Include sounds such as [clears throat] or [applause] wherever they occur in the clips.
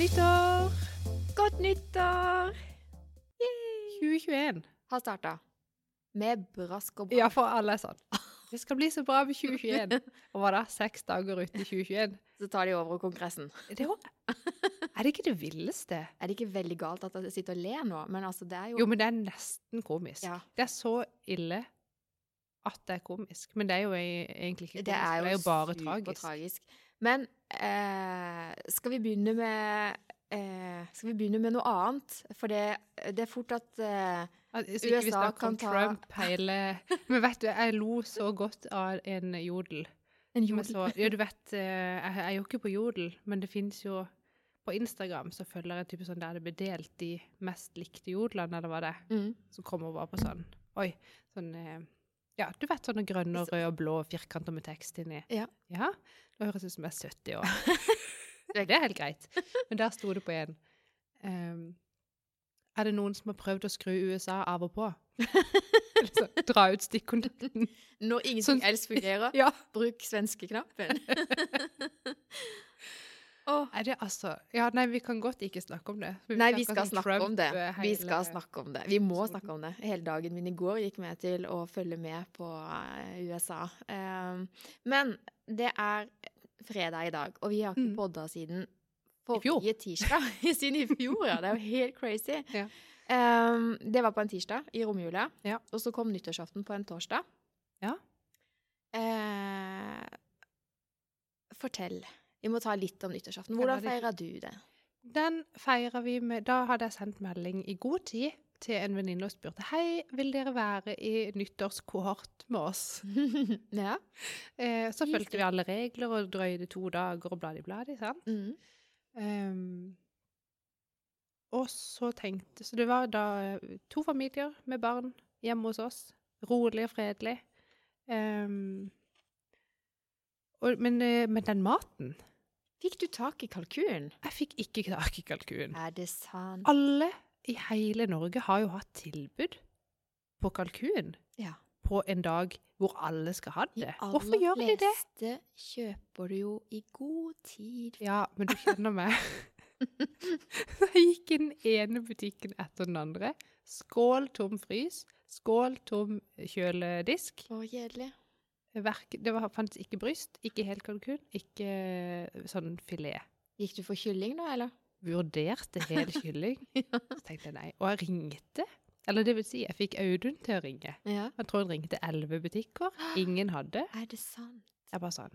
nyttår! Godt nyttår! 2021. Har starta. Med brask og bra. Ja, for alle er sånn. Det skal bli så bra med 2021. Og hva da? Seks dager ute i 2021? Så tar de over kongressen. Det er, er det ikke det villeste? Er det ikke veldig galt at jeg sitter og ler nå? Men altså, det er jo Jo, men det er nesten komisk. Ja. Det er så ille at det er komisk. Men det er jo e- egentlig ikke komisk. Det er jo, det er jo bare tragisk. Men eh, skal vi begynne med eh, Skal vi begynne med noe annet? For det, det er fort at eh, vi USA kan ta- Trump hele [laughs] Men vet du, jeg lo så godt av en jodel. en jodel så, ja, du vet, eh, jeg er jo ikke på jodel, men det fins jo På Instagram så følger jeg type sånn der det blir delt de mest likte jodlene, eller hva det er. mm. som kommer bare på sånn Oi. Sånn eh, Ja, du vet sånne grønne, og røde og blå firkanter med tekst inni. Ja. ja. Det høres ut som jeg er 70 år. [laughs] det er helt greit. Men der sto det på en um, Er det noen som har prøvd å skru USA av og på? Eller dra ut stikkontakten. Når ingenting Sånn- ellers fungerer, [laughs] Ja. bruk svenskeknappen. [laughs] Åh. Er det altså Ja, nei, vi kan godt ikke snakke om det. Vi Nei, vi skal snakke snakke om det. Trump, eh, Vi skal snakke om det. Vi må snakke om det. Hele dagen min i går gikk med til å følge med på eh, USA. Um, men det er fredag i dag, og vi har ikke Mm. podda siden forrige tirsdag. [laughs] siden i fjor, ja. Det er jo helt crazy. [laughs] Ja. Um, det var på en tirsdag i romjula, Ja. og så kom nyttårsaften på en torsdag. Ja. Eh, fortell. Vi må ta litt om nyttårsaften. Hvordan feirer feira du det? Den feirer vi med Da hadde jeg sendt melding i god tid til en venninne og spurte Hei, vil dere være i nyttårskohort med oss? [laughs] ja. Eh, så fulgte vi alle regler og drøyde to dager og bladi-bladi, sant? Mm. Um, og så tenkte Så det var da eh, to familier med barn hjemme hos oss. Rolig og fredelig. Um, og, men, eh, men den maten Fikk du tak i kalkun? Jeg fikk ikke tak i kalkun. Er det sant? Alle i hele Norge har jo hatt tilbud på kalkun Ja. på en dag hvor alle skal ha det. aller Hvorfor gjør de det? fleste kjøper du jo i god tid. Ja, men du kjenner meg. [laughs] Jeg gikk i den ene butikken etter den andre. Skål tom frys. Skål tom kjøledisk. Å, kjedelig. Verk, det var, fantes ikke bryst, ikke helt kalkun, ikke eh, sånn filet. Gikk du for kylling da, eller? Vurderte hel [laughs] kylling. Så tenkte jeg nei. Og jeg ringte. Eller det vil si, jeg fikk Audun til å ringe. Ja. Jeg tror han ringte elleve butikker. Ingen hadde. [gasps] Er det sant? Jeg bare sånn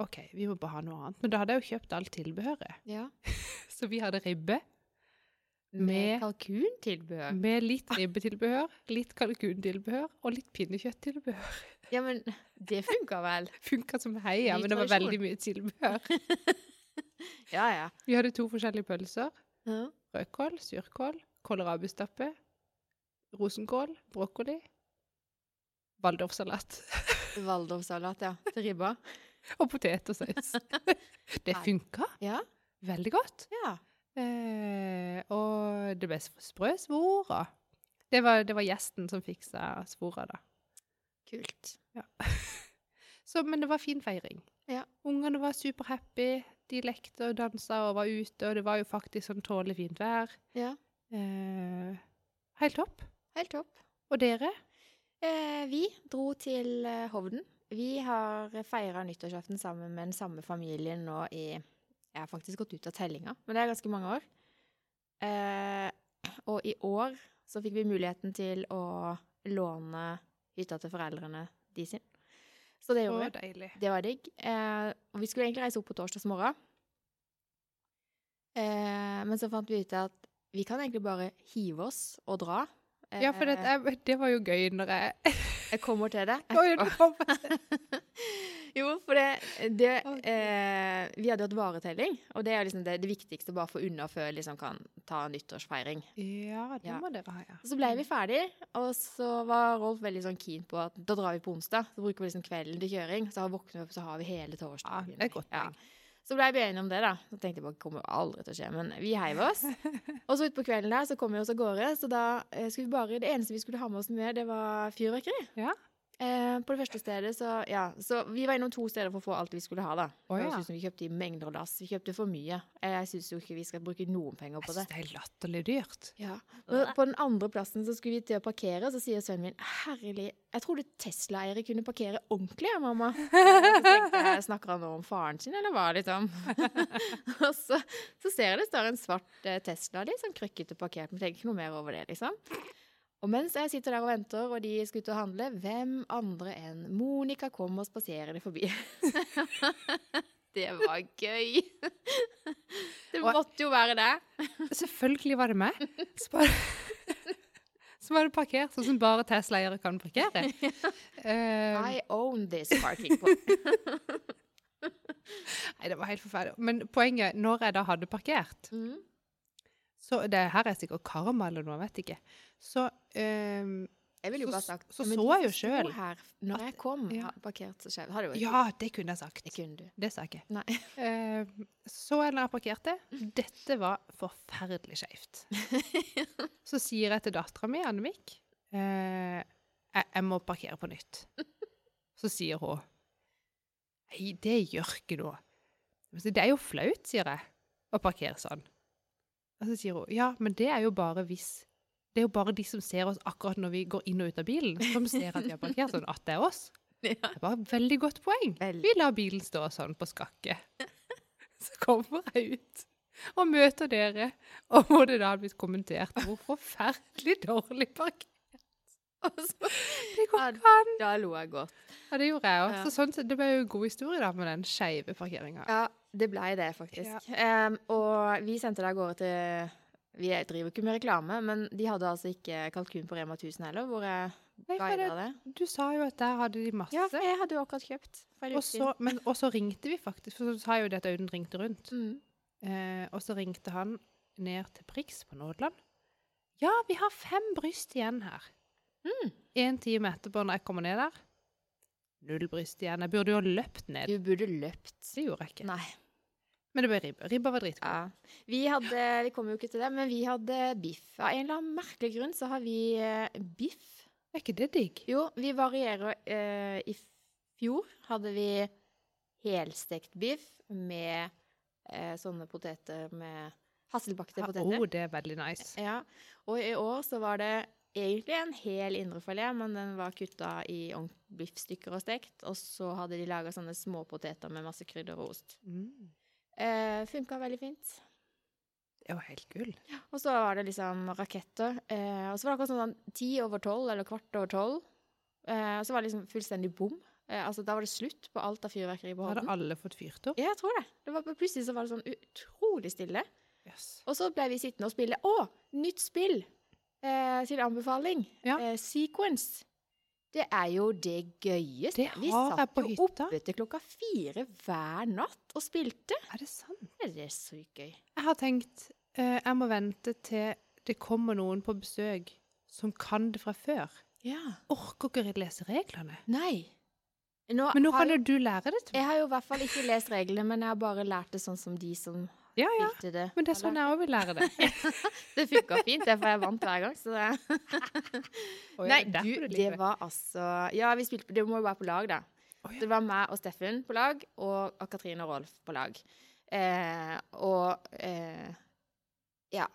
OK, vi må bare ha noe annet. Men da hadde jeg jo kjøpt alt tilbehøret. Ja. [laughs] Så vi hadde ribbe Med, Med- kalkuntilbehør? med litt ribbetilbehør, litt kalkuntilbehør og litt pinnekjøtttilbehør. Ja, men det funka vel? [laughs] Funka som heia, men det var veldig mye tilbehør. [laughs] Ja, ja. Vi hadde to forskjellige pølser. ja. Rødkål, surkål, kålrabistappe, rosenkål, brokkoli, waldorfsalat [laughs] Waldorfsalat, ja. Til ribba? og potetsaus. Det Nei. funka Ja. veldig godt. Ja. Eh, og det ble sprø svor. Det var, det var gjesten som fiksa svora, da. Kult. [laughs] Så, men det var fin feiring. Ja. Ungene var superhappy. De lekte og dansa og var ute, og det var jo faktisk sånn tålelig fint vær. Ja. Eh, helt topp. Helt topp. Og dere? Eh, vi dro til eh, Hovden. Vi har feira nyttårsaften sammen med den samme familien nå i Jeg har faktisk gått ut av tellinga, men det er ganske mange år. Eh, og i år så fikk vi muligheten til å låne hytta til foreldrene de sin. Så det gjorde vi. Det var digg. Eh, og vi skulle egentlig reise opp på torsdags morgen. Eh, men så fant vi ut at vi kan egentlig bare hive oss og dra. Ja, for det, Eh, det var jo gøy når jeg jeg kommer til det. Jeg. [laughs] jo, for det, det eh, Vi hadde hatt varetelling, og det er liksom det, det viktigste bare for unna før liksom kan ta nyttårsfeiring. Ja, det Ja. må dere ha, ja. Så ble vi ferdig, og så var Rolf veldig sånn keen på at da drar vi på onsdag. Så bruker vi liksom kvelden til kjøring, så våkner vi opp, så har vi hele Ja, torsdagen. det er godt Ja. Så ble vi enige om det, da. Så tenkte jeg bare, det kommer aldri til å skje, men vi heiv oss. [laughs] Og så utpå kvelden der, så kom vi oss av gårde, så da eh, skulle vi bare Det eneste vi skulle ha med oss med, det var fyrverkeri. Ja. Eh, på det første stedet så Ja, så vi var innom to steder for å få alt vi skulle ha, da. Oh, ja. Jeg ut vi kjøpte i mengder og lass. Vi kjøpte for mye. Jeg syns jo ikke vi skal bruke noen penger på syns det. det er latterlig dyrt. Ja. Men på den andre plassen så skulle vi til å parkere, så sier sønnen min herlig, jeg trodde Tesla-eiere kunne parkere ordentlig, ja, mamma. [laughs] Så tenkte jeg, Snakker han nå om faren sin, eller hva, liksom? [laughs] og så, så ser jeg det står en svart eh, Tesla, litt sånn krøkkete parkert, men tenker ikke noe mer over det, liksom. Og mens jeg sitter der og venter, og de skal ut og handle, hvem andre enn Monica kommer spaserende forbi. [laughs] det var gøy. det måtte jo være det. Selvfølgelig var det meg. Så bare, [laughs] så var det parkert sånn som bare Tesla-eiere kan parkere. [laughs] Eh, I own this parking nei, det var helt forferdelig. Men poenget, når jeg da hadde parkert Mm. Så Det her er sikkert karma eller noe, vet ikke. Så um, Jeg ville jo bare sagt så så, så jeg jo sjøl når jeg kom, ja. har parkert så skjevt. du jo ikke Ja, det kunne jeg sagt. Det kunne du. Det sa jeg ikke. [laughs] Eh, så jeg når jeg parkerte. Dette var forferdelig skeivt. [laughs] Så sier jeg til dattera mi, Annemik, uh, jeg, jeg må parkere på nytt. [laughs] Så sier hun Nei, det gjør ikke noe. Det er jo flaut, sier jeg, å parkere sånn. Og så sier hun ja, men det er jo bare hvis Det er jo bare de som ser oss akkurat når vi går inn og ut av bilen, som ser at vi har parkert sånn, at det er oss. [laughs] Ja. Det var et veldig godt poeng. Veldig. Vi lar bilen stå sånn på skakke. [laughs] Så kommer jeg ut og møter dere, og hvor det da har blitt kommentert hvor forferdelig dårlig parkert. Det går ikke an. da lo jeg godt. Ja, det gjorde jeg òg. Så sånn det ble jo en god historie da med den skeive parkeringa. Ja, det blei det, faktisk. Em, og vi sendte det av gårde til Vi driver ikke med reklame, men de hadde altså ikke kalkun på Rema 1000 heller, hvor jeg guida det, du sa jo at der hadde de masse. Ja, for jeg hadde jo akkurat kjøpt. for og, så, men, og så ringte vi faktisk, for så sa jo det at Audun ringte rundt. mm. Uh, og så ringte han ned til Prix på Nådeland. Ja, vi har fem bryst igjen her. Mm. En time etterpå når jeg kommer ned der, null bryst igjen. Jeg burde jo ha løpt ned. Du burde løpt. Det gjorde jeg ikke. Nei. Men det ble ribba. Ribba var dritgod. Ja. Vi hadde Vi kommer jo ikke til det, men vi hadde biff. Av en eller annen merkelig grunn så har vi eh, biff. Er ikke det digg? Jo, vi varierer. eh, I fjor hadde vi helstekt biff med eh, sånne poteter med hasselbakte Ja, poteter. oh, det er veldig nice. Ja, og i år så var det egentlig en hel indrefilet, men den var kutta i biffstykker og stekt. Og så hadde de laga sånne småpoteter med masse krydder og ost. Mm. Eh, Funka veldig fint. Det var helt gull. Og så var det liksom raketter. Eh, og så var det akkurat sånn ti over tolv, eller kvart over tolv. Eh, og så var det liksom fullstendig bom. Eh, altså, da var det slutt på alt av fyrverkeri på Hadde alle fått fyrt opp? Ja, jeg tror det. det var, plutselig så var det sånn utrolig stille. Yes. Og så ble vi sittende og spille. Å, nytt spill! Eh, til anbefaling. Ja. Eh, Sequence. Det er jo det gøyeste. Det vi satt på jo oppe til klokka fire hver natt og spilte. Er det sant? Det er sykt gøy. Jeg har tenkt uh, jeg må vente til det kommer noen på besøk som kan det fra før. Ja. Orker ikke lese reglene. Nei. Nå Men nå kan jo du lære det til meg. Jeg har jo i hvert fall ikke lest reglene, men jeg har bare lært det sånn som de som Ja, ja. det. Men det er sånn jeg òg vil lære det. [laughs] Det funka fint, det, for jeg vant hver gang. Så det... [laughs] Nei, du, det var altså Ja, vi spilte Det må jo være på lag, da. Det var meg og Steffen på lag, og og Katrine og Rolf på lag. Eh, og eh, ja.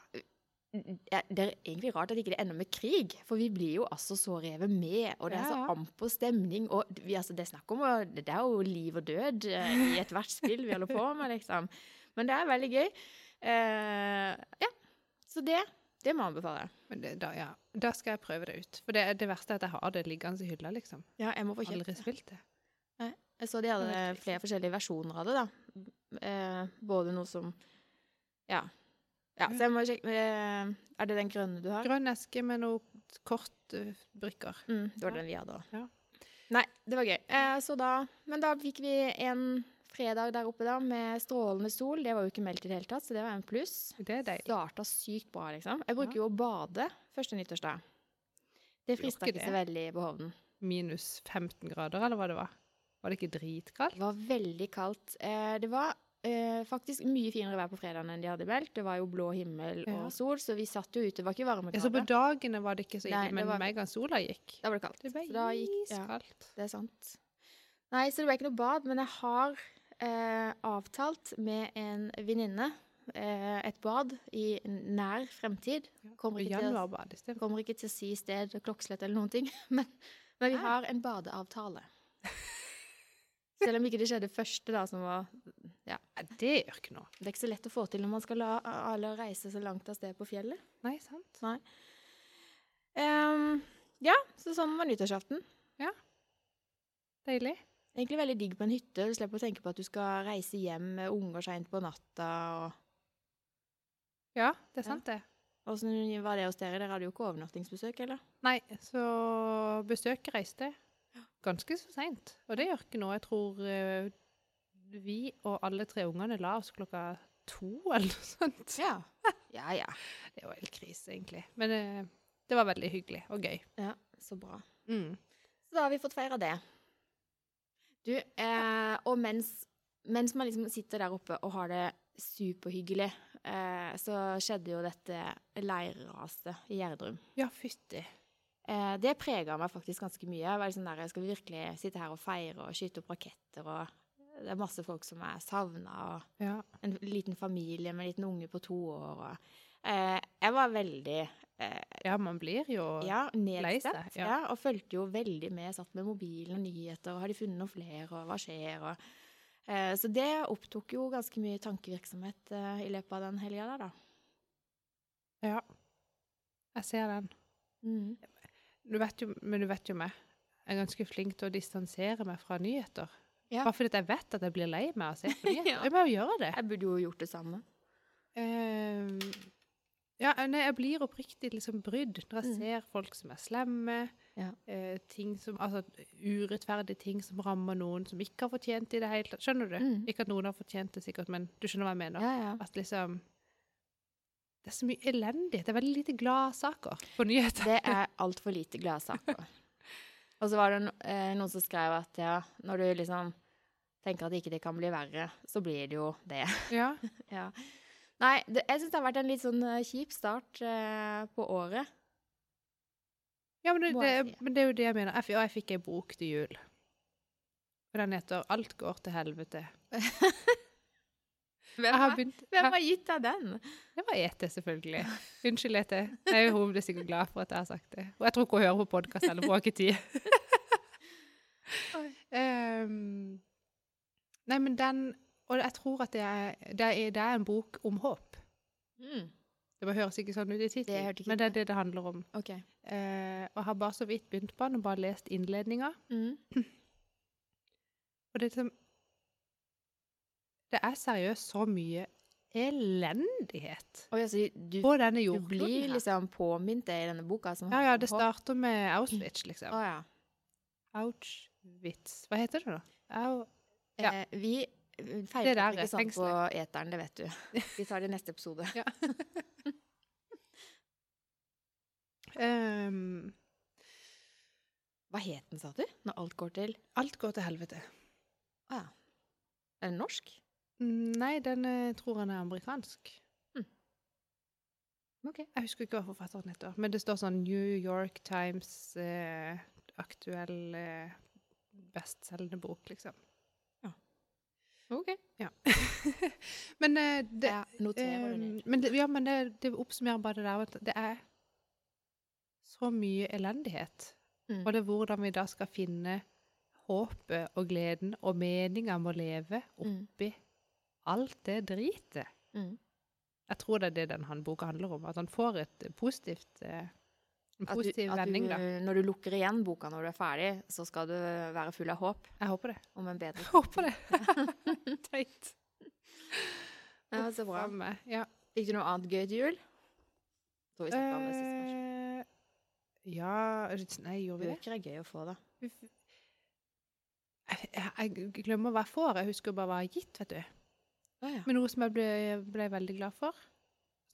Det er egentlig rart at ikke det ender med krig, for vi blir jo altså så revet med, og det er så amper stemning, og vi, altså, det er snakk om Det er jo liv og død eh, i ethvert spill vi holder på med, liksom. Men det er veldig gøy. Eh, ja. Så det, det må jeg anbefale. Men det, da, ja. da skal jeg prøve det ut. For det, det verste er at jeg har det liggende i hylla, liksom. Ja, jeg må få kjøpt Aldri det. spilt det. Jeg så de hadde er flere forskjellige versjoner av det, da. Eh, både noe som Ja. ja så jeg må sjekke eh, Er det den grønne du har? Grønn eske med noe kortbrikker. Mm, det var den vi hadde òg. Ja. Nei, det var gøy. Eh, så da Men da fikk vi en fredag der oppe da med strålende sol. Det var jo ikke meldt i det hele tatt, så det var en pluss. det er. Starta sykt bra, liksom. Jeg bruker jo å bade første nyttårsdag. Det frista ikke så veldig på Hovden. Minus 15 grader, eller hva det var? Var det ikke dritkaldt? Det var veldig kaldt. Eh, det var eh, faktisk mye finere vær på fredagen enn de hadde meldt. Det var jo blå himmel Ja. og sol, så vi satt jo ute. Det var ikke varmegrader. så på dagene var det ikke så ille, Nei, men var- med en gang sola gikk Da ble det kaldt. Det ble iskaldt. ja, det er sant. Nei, så det ble ikke noe bad, men jeg har eh, avtalt med en venninne eh, et bad i nær fremtid. Kommer ikke, til, å- kommer ikke til å si sted klokkeslett eller noen ting, [laughs] men, men vi har en badeavtale. [laughs] Selv om ikke det skjedde første, da, som var Ja, det gjør ikke noe. Det er ikke så lett å få til når man skal la alle reise så langt av sted på fjellet. Nei, sant? Nei. Um, ja, så sånn var nyttårsaften. Deilig. Egentlig veldig digg på en hytte. Du slipper å tenke på at du skal reise hjem med unger seint på natta. og Ja, det er Ja. sant, det. Åssen var det hos dere? Dere hadde jo ikke overnattingsbesøk, eller? Nei, så besøket reiste ganske så seint. Og det gjør ikke noe. Jeg tror eh, vi og alle tre ungene la oss klokka to [laughs] eller noe sånt. Ja. Ja, ja. [laughs] Det var helt krise, egentlig. Men eh, det var veldig hyggelig og gøy. Ja, Så bra. Mm. Så da har vi fått feira det. Du, eh, og mens, mens man liksom sitter der oppe og har det superhyggelig, eh, så skjedde jo dette leirraset i Gjerdrum. Ja, fytti. Eh, det prega meg faktisk ganske mye. Jeg var liksom der, Skal vi virkelig sitte her og feire og skyte opp raketter? og Det er masse folk som er savna, og Ja. en liten familie med en liten unge på to år. Og, eh, jeg var veldig eh, ja, man blir jo ja, lei seg, ja. Ja. og fulgte jo veldig med. Satt med mobilen og nyheter, og har de funnet noen flere, og hva skjer? Og, eh, så det opptok jo ganske mye tankevirksomhet eh, i løpet av den helga der, da. Ja. Jeg ser den. Mm. Du vet jo, men du vet jo meg. Jeg er ganske flink til å distansere meg fra nyheter. Ja. Bare fordi jeg vet at jeg blir lei meg av å se på [laughs] nyheter. Ja. Jeg må jo gjøre det. Jeg burde jo gjort det samme. Ehm, ja, nei, jeg blir oppriktig liksom brydd når jeg Mm. ser folk som er slemme. Ja. eh, ting som, altså urettferdige ting som rammer noen som ikke har fortjent det i det hele tatt. Skjønner du? Mm. Ikke at noen har fortjent det sikkert, men du skjønner hva jeg mener. Ja, ja. At liksom Det er så mye elendighet. Det er veldig lite gladsaker på nyheter. Det er altfor lite gladsaker. [laughs] Og så var det eh, noen som skrev at ja, når du liksom tenker at ikke det kan bli verre, så blir det jo det. Ja. [laughs] ja. Nei, det, jeg syns det har vært en litt sånn eh, kjip start eh, på året. Ja, men det, det, men det er jo det jeg mener. Jeg, og jeg fikk ei bok til jul. Og den heter 'Alt går til helvete'. [laughs] Hvem, har begynt hvem har gitt deg den? Det var Ete, selvfølgelig. Unnskyld, Ete. Nei, hun blir sikkert glad for at jeg har sagt det. Og jeg tror ikke hun hører på podkast eller ikke tid. [laughs] um, nei, men den Og jeg tror at det er, det er, det er en bok om håp. Mm. Det bare høres ikke sånn ut i tittelen, men det er det det handler om. Okay. Eh, og jeg har bare så vidt begynt på den og bare lest innledninga. Mm. Og det er liksom Det er seriøst så mye elendighet oh, ja, du, på denne du blir liksom påminnet i denne boka? Som Ja, ja, det starter med Auschwitz, liksom. Oh, ja. Auschwitz. Hva heter det da? Au... Ja. Eh, vi Det feirer ikke sånn på eteren, det vet du. Vi tar det i neste episode. Ja. um, [laughs] Hva het den, sa du? Når alt går til alt går til helvete. Å ja. Er den norsk? Mm, Nei, den eh, tror han er amerikansk. Okay. Jeg husker ikke hva forfatteren heter, men det står sånn New York Times eh, aktuell eh, bestselgende bok, liksom. Ok. Ja. [laughs] men eh, det, ja, eh, men det, ja, men det, det oppsummerer bare det der at det er så mye elendighet. Mm. Og det er hvordan vi da skal finne håpet og gleden og meninga med å leve Mm. oppi alt det dritet. Mm. Jeg tror det er det den han boka handler om. At han får et positivt eh, en At du- positiv vending, da. Når du lukker igjen boka når du er ferdig, så skal du være full av håp Jeg håper det. om en bedre Jeg [laughs] håper det. [laughs] Teit. Ja, så bra. Ja. Ikke noe annet gøy til jul? Tror vi snakket om det sist, kanskje. Eh, ja Nei, gjorde vi det? Bøker er gøy å få, da. Jeg, jeg glemmer hva jeg får. Jeg husker bare hva jeg har gitt, vet du. Ah, ja. Men noe som jeg ble, ble veldig glad for,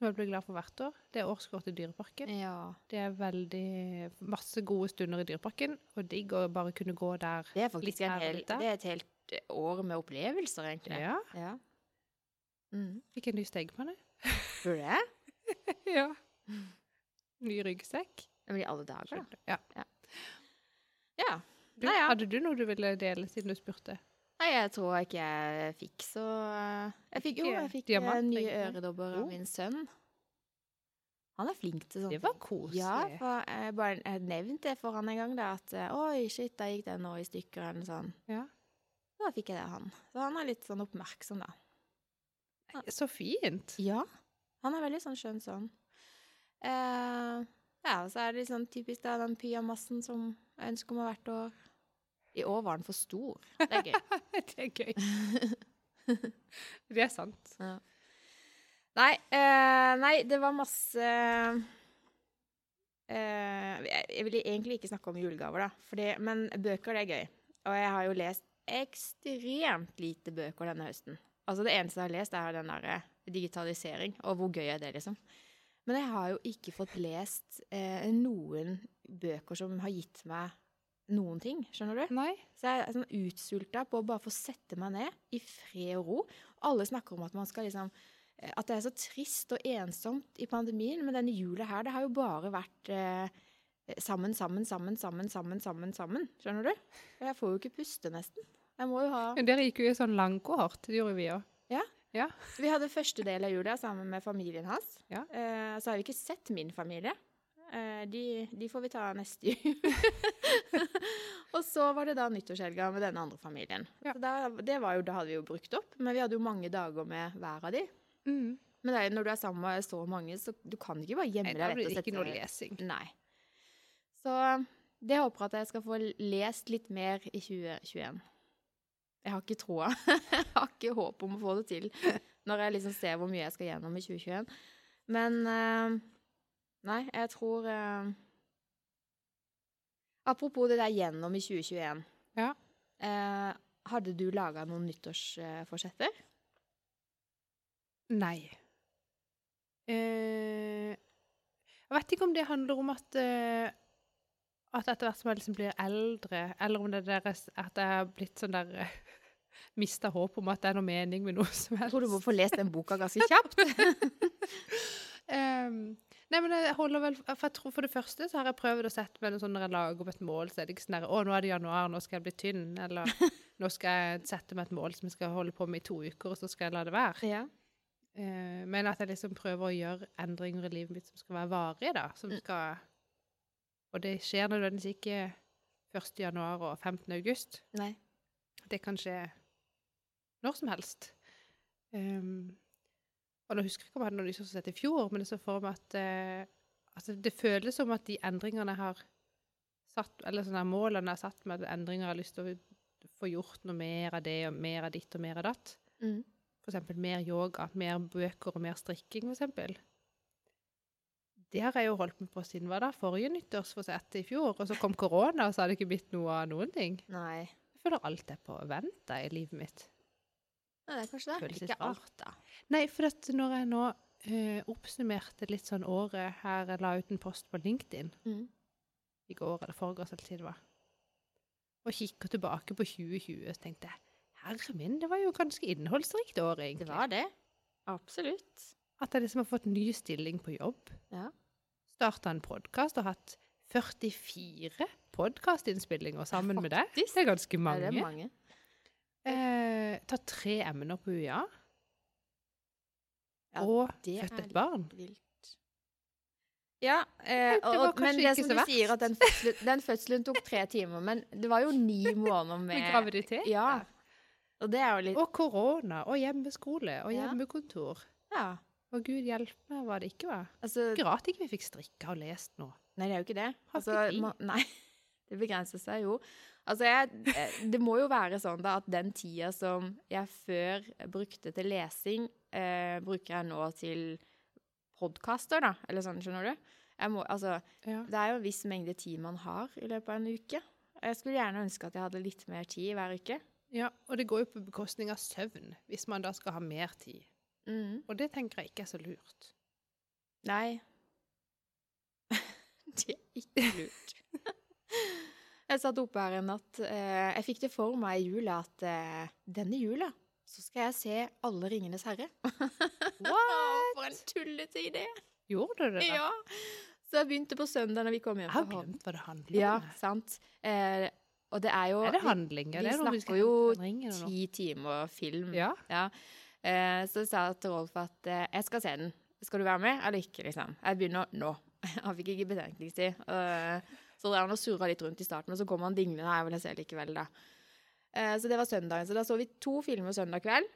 som jeg blir glad for hvert år, det er årskort til Dyreparken. ja. Det er veldig masse gode stunder i Dyreparken, og digg å bare kunne gå der. Det er faktisk en hel, det er et helt år med opplevelser, egentlig. Ja. Ja. Mm. Fikk en ny stekepanne. Burde jeg? [laughs] ja. Ny ryggsekk. Men i alle dager, da. Ja. Ja. Du, Nei, ja. Hadde du noe du ville dele, siden du spurte? Nei, jeg tror ikke jeg fikk så Jeg fikk jo jeg fikk eh, diamant, nye øredobber av min sønn. Han er flink til sånt. Det var koselig. Ja, for jeg bare nevnte det for han en gang, da, at eh, oi, shit, da gikk den nå i stykker, eller sånn. Ja. Da fikk jeg det av han. Så han er litt sånn oppmerksom, da. Så fint. Ja. Han er veldig sånn skjønn sånn. Uh, ja, og så er det litt sånn typisk da, den pyjamasen som jeg ønsker meg hvert år. I år var den for stor. [laughs] Det er gøy. [laughs] det er gøy. det er sant. Ja. Nei, eh, nei, det var masse eh, jeg, vil egentlig ikke snakke om julegaver, da. Fordi, men bøker, det er gøy. Og jeg har jo lest ekstremt lite bøker denne høsten. Altså Det eneste jeg har lest, er den der digitalisering. Og hvor gøy er det, liksom? Men jeg har jo ikke fått lest eh, noen bøker som har gitt meg noen ting. Skjønner du? Nei? Så jeg er sånn utsulta på å bare få sette meg ned i fred og ro. Alle snakker om at man skal liksom eh, At det er så trist og ensomt i pandemien, men denne jula her, det har jo bare vært eh, sammen, sammen, sammen, sammen, sammen, sammen, sammen. Skjønner du? Jeg får jo ikke puste, nesten. Jeg må jo ha Men dere gikk jo i sånn langkohort, Det gjorde vi òg. Vi hadde første del av jula sammen med familien hans. Ja. Eh, så har vi ikke sett min familie. Eh, de, de får vi ta neste jul. [laughs] og så var det da nyttårshelga med denne andre familien. Ja. Så da, det var jo, da hadde vi jo brukt opp, men vi hadde jo mange dager med hver av de. Mm. Men det når du er sammen med så mange, så du kan ikke bare gjemme deg da blir det ikke noe lesing. Nei. Så det håper jeg at jeg skal få lest litt mer i 2021. Jeg har ikke troa. [laughs] jeg har ikke håp om å få det til når jeg liksom ser hvor mye jeg skal gjennom i 2021. Men eh, Nei, jeg tror eh, Apropos det der gjennom i 2021. Ja. Eh, hadde du laga noen nyttårsforsetter? Nei. Eh, jeg vet ikke om det handler om at eh, at etter hvert som jeg liksom blir eldre, eller om det er deres, at jeg har blitt sånn der [laughs] Mista håp om at det er noe mening med noe som Jeg helst. tror du må få lest den boka ganske kjapt. [laughs] Ehm, nei, men jeg holder vel For jeg tror for det første så har jeg prøvd å sette meg sånn når jeg lager opp et mål, så er det ikke sånn der Å, nå er det januar, nå skal jeg bli tynn. Eller [laughs] nå skal jeg sette meg et mål som jeg skal holde på med i to uker, og så skal jeg la det være. ja. Eh, men at jeg liksom prøver å gjøre endringer i livet mitt som skal være varige, da. Som Mm. skal Og det skjer nødvendigvis ikke 1. januar og 15. august. Nei. Det kan skje når som helst. Um, og nå husker jeg ikke om jeg hadde noe nyttårsforsett i fjor, men det så for meg at eh, altså det føles som at de endringene jeg har satt, eller sånne målene jeg har satt med at endringer jeg har lyst til å få gjort noe mer av det, og mer av ditt og mer av datt. Mm. Eksempel mer yoga, mer bøker og mer strikking, eksempel. Det har jeg jo holdt med på siden hva da, forrige nyttårsforsett i fjor, og så kom korona, og så har det ikke blitt noe av noen ting. Nei. Jeg føler alt er på vent i livet mitt. Ja, det er kanskje det. Ikke alt, da. Nei, for at når jeg nå eh, oppsummerte litt sånn året her, jeg la ut en post på LinkedIn Mm. i går eller foregårs eller tid det var, og kikker tilbake på 2020, så tenkte jeg, herre min, det var jo ganske innholdsrikt år Det var det. Absolutt. At jeg liksom har fått ny stilling på jobb. Ja. Starta en podkast og hatt 44 podkastinnspillinger sammen med deg. Det er ganske Ja, mange. det er mange. Eh, tatt tre emner på UiA. Ja, og født et barn. Vilt. Ja, eh, og, men det som så verst. sier, at den fødselen, den fødselen tok tre timer, men det var jo ni [laughs] måneder med Med graviditet. Ja. Og litt Og korona, og hjemmeskole, og hjemmekontor. Ja. Og gud hjelpe meg hva det ikke var. Altså rart ikke vi fikk strikka og lest nå. Nei, det er jo ikke det. Altså, man, nei, [laughs] det begrenser seg jo. Altså, jeg, eh, det må jo være sånn da at den tida som jeg før brukte til lesing, eh, bruker jeg nå til podkaster, da. Eller sånn, skjønner du? Jeg må, altså, Ja. det er jo en viss mengde tid man har i løpet av en uke. Jeg skulle gjerne ønske at jeg hadde litt mer tid hver uke. ja, og det går jo på bekostning av søvn, hvis man da skal ha mer tid. Mm. Og det tenker jeg ikke er så lurt. Nei. [laughs] det er ikke lurt. [laughs] jeg satt oppe her en natt. Eh, jeg fikk det for meg i jula at eh, denne jula så skal jeg se alle Ringenes herre. What? For en tullete idé! Gjorde du det? da? Ja. Så jeg begynte på søndag når vi kom hjem Jeg har glemt hva det handler om. Ja, sant. Eh, og det er jo Er det handling? vi det noe snakker jo ti timer film. Ja. Ja. Eh, så sa jeg til Rolf at eh, jeg skal se den. Skal du være med, eller ikke? liksom? Jeg begynner nå. [laughs] Han fikk ikke betenkningstid. Eh, så drev han og surra litt rundt i starten, men så kom han dinglende. Jeg vil se likevel, da. Eh, så det var søndagen. Så da så vi to filmer søndag kveld.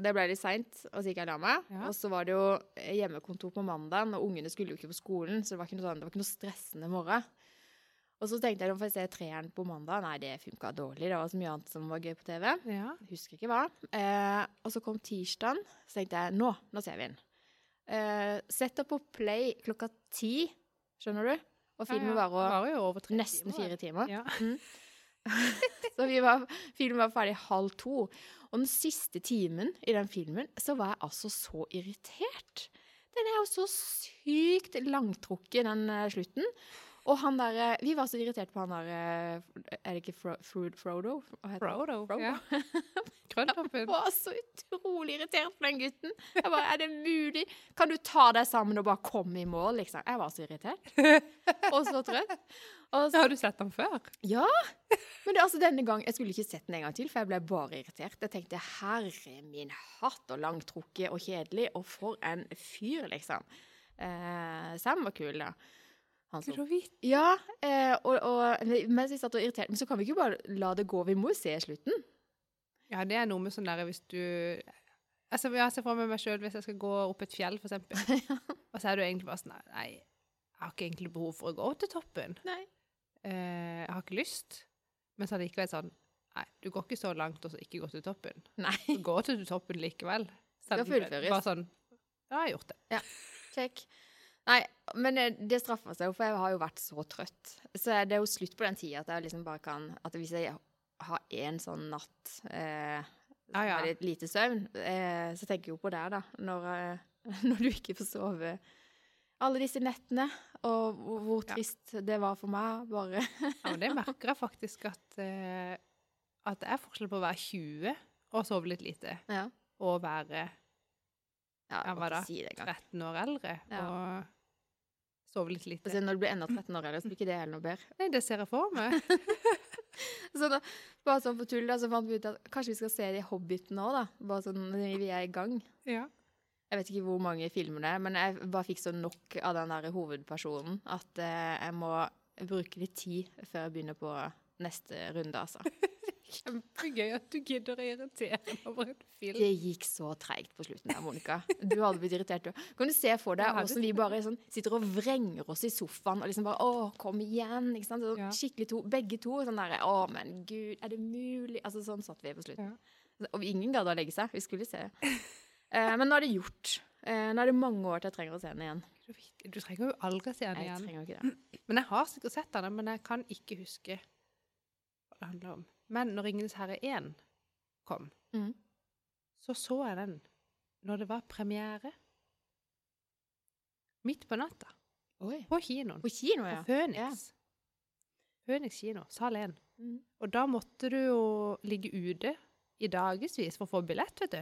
Det ble litt seint, og så gikk jeg og la meg. Ja. Og så var det jo hjemmekontor på mandagen, og ungene skulle jo ikke på skolen, så det var ikke noe, sånn, det var ikke noe stressende morgen. Og så tenkte jeg, får jeg se treeren på mandag. Nei, det funka dårlig. Det var så mye annet som var gøy på TV. Ja. Husker ikke hva. Eh, og så kom tirsdagen, så tenkte jeg nå, nå ser vi den. Eh, opp på play klokka ti, skjønner du? Og filmen varer jo over tre nesten fire timer. Ja. [laughs] Så vi var, filmen var ferdig halv to. Og den siste timen i den filmen, så var jeg altså så irritert. Den er jo så sykt langtrukket, den eh, slutten. Og han der eh, Vi var så irritert på han der eh, Er det ikke Fro Fro Frodo? Frodo. Frodo. Ja. Grønntoppen. [laughs] Jeg var så utrolig irritert på den gutten. Jeg bare, Er det mulig? Kan du ta deg sammen og bare komme i mål, liksom? Jeg var så irritert. Og så trøtt. Og så, Har du sett ham før? ja! Men det, altså, denne gang, jeg skulle ikke sett den en gang til, for jeg ble bare irritert. Jeg tenkte herre min hatt, og langtrukket og kjedelig, og for en fyr, liksom. Eh, Sam var kul, da. Vidt. ja, eh, og, og mens jeg satt og irriterte Men så kan vi ikke bare la det gå. Vi må jo se slutten. Ja, det er noe med sånn der hvis du Altså, Jeg ser for meg meg sjøl hvis jeg skal gå opp et fjell, for eksempel. [laughs] Og så er du egentlig bare sånn Nei, jeg har ikke egentlig behov for å gå til toppen. Nei. Eh, jeg har ikke lyst. Men så er det likevel sånn Nei, du går ikke så langt og så ikke gå til toppen. Nei. Du går til toppen likevel. Skal Selv det fullføres. Bare sånn Ja, jeg har gjort det. Ja, Check. Nei, men eh, det straffer seg jo, for jeg har jo vært så trøtt. Så det er jo slutt på den tida at jeg liksom bare kan At hvis jeg har én sånn natt eh, ah, ja. med litt lite søvn, eh, så tenker jeg jo på det, da. Når, eh, [laughs] når du ikke får sove alle disse nettene, og hvor, hvor Ja. trist det var for meg. Bare Ja, men det merker jeg faktisk at eh, At det er forskjell på å være 20 og sove litt lite, Ja. og være Ja, var jeg da? si 13 år eldre Ja. og sov litt lite. Altså, når du blir enda 13 år eldre, så blir ikke det heller noe bedre. Nei, det ser jeg for meg. [laughs] Så da, bare sånn på tull, da, så fant vi ut at kanskje vi skal se de Hobbitene nå, da. Bare sånn når vi er i gang. Ja. Jeg vet ikke hvor mange filmer det er, men jeg bare fikk så nok av den der hovedpersonen at eh, jeg må bruke litt tid før jeg begynner på neste runde, altså. [laughs] Kjempegøy at du gidder å irritere over en film. Det gikk så treigt på slutten der, Monica. Du hadde blitt irritert, du. Kan du se for deg åssen vi bare sånn, sitter og vrenger oss i sofaen og liksom bare Å, kom igjen! Ikke sant? Ja. Skikkelig to, begge to. Sånn derre Å, men gud, er det mulig? Altså, sånn satt vi på slutten. Og ingen gadd å legge seg. Vi skulle se. Eh, men nå er det gjort. Eh, nå er det mange år til jeg trenger å se den igjen. Du trenger jo aldri se den igjen. Jeg trenger ikke det. Men jeg har sikkert sett den, men jeg kan ikke huske hva det handler om. Men når 'Ringenes herre 1' kom, mm. så så jeg den når det var premiere. Midt på natta. Oi. På kinoen. På kino, ja. På Phoenix. Phoenix kino, sal 1. Mm. Og da måtte du jo ligge ute i dagevis for å få billett, vet du.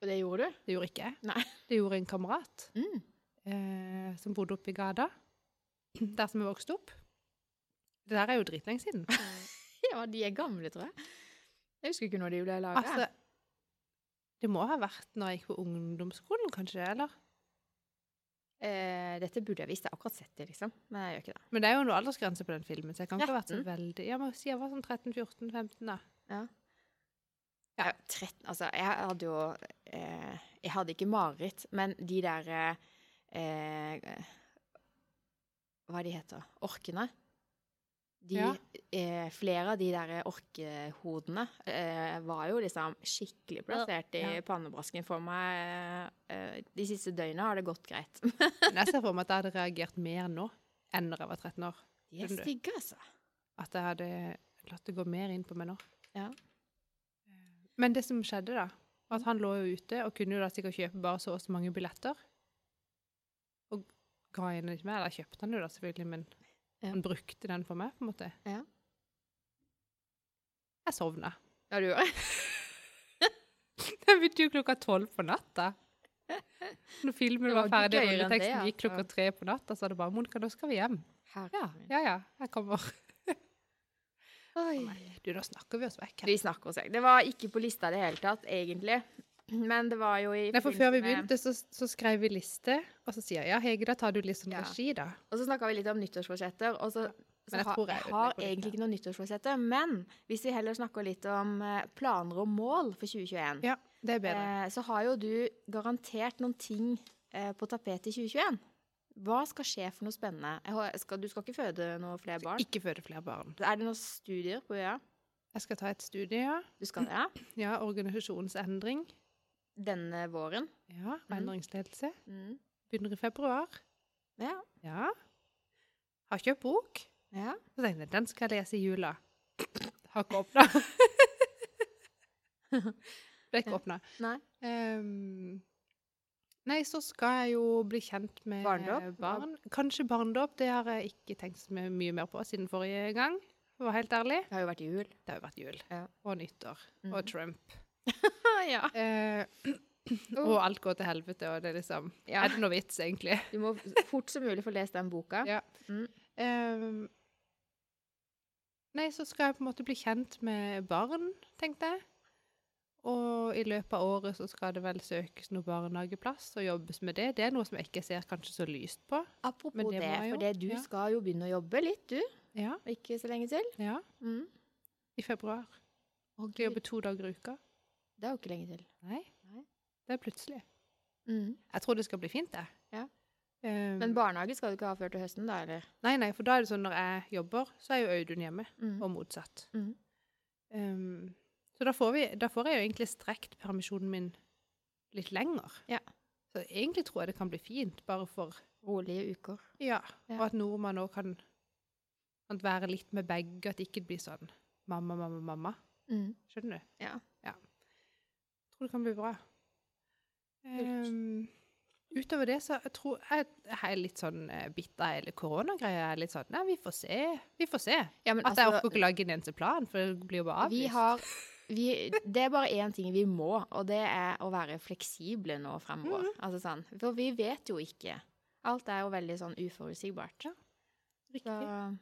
Og det gjorde du? Det gjorde ikke jeg. Nei. Det gjorde en kamerat Mm. eh, som bodde oppe i gata, [clears throat] der som jeg vokste opp. Det der er jo dritlenge siden. Ja, de er gamle, tror jeg. Jeg husker ikke når de ble laga. Altså, det må ha vært når jeg gikk på ungdomsskolen, kanskje, eller? eh, dette burde jeg visst. Jeg har akkurat sett det, liksom. Men jeg gjør ikke det. Men det er jo noe aldersgrense på den filmen, så jeg kan ikke ha vært så veldig Jeg må si jeg var sånn 13-14-15, da. Ja. Ja, 13, altså, jeg hadde jo eh, Jeg hadde ikke mareritt, men de der eh, Hva de heter Orkene. De, Ja. eh, flere av de der orkehodene eh, var jo liksom skikkelig plassert i Ja. pannebrasken for meg. Eh, de siste døgna har det gått greit. [laughs] [laughs] Men jeg ser for meg at jeg hadde reagert mer nå enn når jeg var 13 år. De er stygge, altså. At jeg hadde latt det gå mer inn på meg nå. Ja. Men det som skjedde, da, var at han lå jo ute og kunne jo da sikkert kjøpe bare så og så mange billetter. Og ga henne ikke mer. Eller kjøpte han jo da, selvfølgelig, men. Han brukte den for meg, på en måte. Ja. Jeg sovna. Ja, du gjorde det? [laughs] Den begynte jo klokka tolv på natta. Når filmen var var ferdig, og det, rulleteksten gikk klokka altså. tre på natta, så var det bare 'Monica, nå skal vi hjem'. Ja, ja, ja, jeg kommer. [laughs] Oi. Du, da snakker vi oss vekk. Vi snakker oss vekk. Det var ikke på lista i det hele tatt, egentlig. Men det var jo i Nei, for før vi begynte, så, så skrev vi liste, og så sier jeg ja, Hege, da tar du litt sånn Ja. regi, da. Og så snakka vi litt om nyttårsforsetter. Og så, så jeg har, jeg har egentlig ikke noen nyttårsforsetter. Men hvis vi heller snakker litt om eh, planer og mål for 2021, Ja, det er bedre. eh, så har jo du garantert noen ting eh, på tapetet i 2021. Hva skal skje for noe spennende? Skal, du skal ikke føde noen flere barn? Ikke føde flere barn. Er det noen studier på UiA? Jeg skal ta et studie, ja. Du skal det? Ja. [clears throat] Ja, organisasjonsendring. Denne våren? Ja, og Mhm. endringsledelse. Mm. Begynner i februar. Ja. Ja. Har kjøpt bok. ja. Så tenkte jeg, den skal jeg lese i jula. Har ikke åpna. Ble ikke åpna. Nei. Um, nei, så skal jeg jo bli kjent med Barndåp? eh, barn. Kanskje barndom. Det har jeg ikke tenkt så mye mer på siden forrige gang. For å være helt ærlig. Det har jo vært jul. Det har jo vært jul. Ja. Og nyttår. Mm. Og Trump. [laughs] ja. Eh, og alt går til helvete, og det er liksom Ja. Er det noe vits, egentlig? Du må fort som mulig få lest den boka. Ja. Mm. Ehm, nei, så skal jeg på en måte bli kjent med barn, tenkte jeg. Og i løpet av året så skal det vel søkes noe barnehageplass og jobbes med det. Det er noe som jeg ikke ser kanskje så lyst på. Apropos Men det, det for det, du ja. skal jo begynne å jobbe litt, du. Ja, Ikke så lenge til. ja. Mm. I februar. Og jobbe to dager i uka. Det er jo ikke lenge til. Nei. Nei. Det er plutselig. Mm. Jeg tror det skal bli fint, det. Ja. Um, Men barnehage skal du ikke ha før til høsten, da, eller? nei, nei, for da er det sånn når jeg jobber, så er jo Audun hjemme, Mm. og motsatt. Mm. Um, så da får, vi, da får jeg jo egentlig strekt permisjonen min litt lenger. Ja. Så egentlig tror jeg det kan bli fint, bare for Rolige uker. Ja, Ja. og at nordmann òg kan, kan være litt med begge, at det ikke blir sånn mamma, mamma, mamma. Mm. Skjønner du? Ja. Jeg tror det kan bli bra. Um, utover det så jeg tror jeg, jeg er litt sånn uh, bitt av hele koronagreia. Jeg er litt sånn Nei, vi får se. Vi får se. Ja, men At jeg altså, orker ikke lage en eneste plan, for det blir jo bare avlyst. vi har vi, Det er bare én ting vi må, og det er å være fleksible nå fremover. Mhm. Altså sånn, For vi vet jo ikke. Alt er jo veldig sånn uforutsigbart. Ja, Riktig. Så,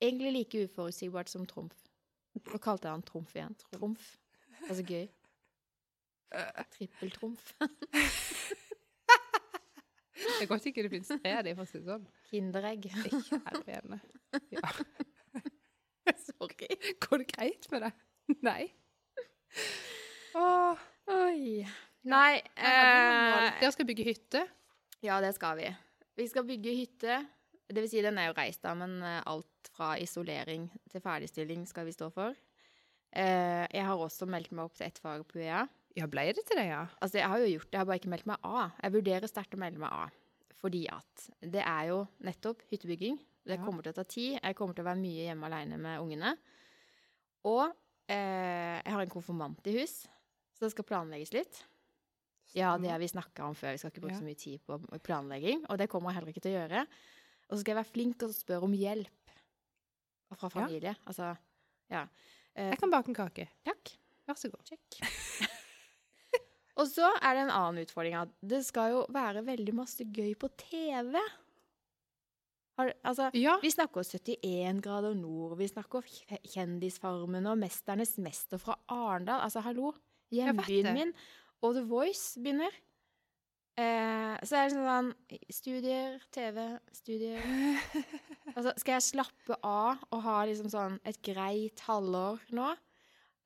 egentlig like uforutsigbart som Trumf. Nå kalte jeg han Trumf igjen. Trumf. Det var så gøy. Trippeltrumf. [laughs] Det er godt ikke det finnes tre av dem, for å si det sånn. Kinderegg. Kjære vene. Ja. [laughs] Sorry. Går det greit med deg? Nei. Åh, Oi. Nei eh, Dere skal bygge hytte. Ja, det skal vi. Vi skal bygge hytte. Det vil si, den er jo reist, da, men eh, alt fra isolering til ferdigstilling skal vi stå for. Eh, jeg har også meldt meg opp til ett fag på UiA. Ja, ble det til det, ja? Altså, jeg har jo gjort det, jeg har bare ikke meldt meg av. Jeg vurderer sterkt å melde meg av. Fordi at det er jo nettopp hyttebygging. Det Ja. kommer til å ta tid. Jeg kommer til å være mye hjemme alene med ungene. Og eh, jeg har en konfirmant i hus, så det skal planlegges litt. Ja, det har vi snakka om før. Vi skal ikke bruke Ja. så mye tid på planlegging. Og det kommer jeg heller ikke til å gjøre. Og så skal jeg være flink og spørre om hjelp fra familie. Altså, ja. Eh, Jeg kan bake en kake. takk. Vær så god. Check. [laughs] og så er det en annen utfordring at det skal jo være veldig masse gøy på TV. Har, altså, Ja. vi snakker 71 grader nord, vi snakker Kjendisfarmen og Mesternes mester fra Arendal. Altså, hallo, hjembyen min. Og The Voice begynner. Eh, så er det sånn Studier, TV, studier [laughs] Altså, skal jeg slappe av og ha liksom sånn et greit halvår nå?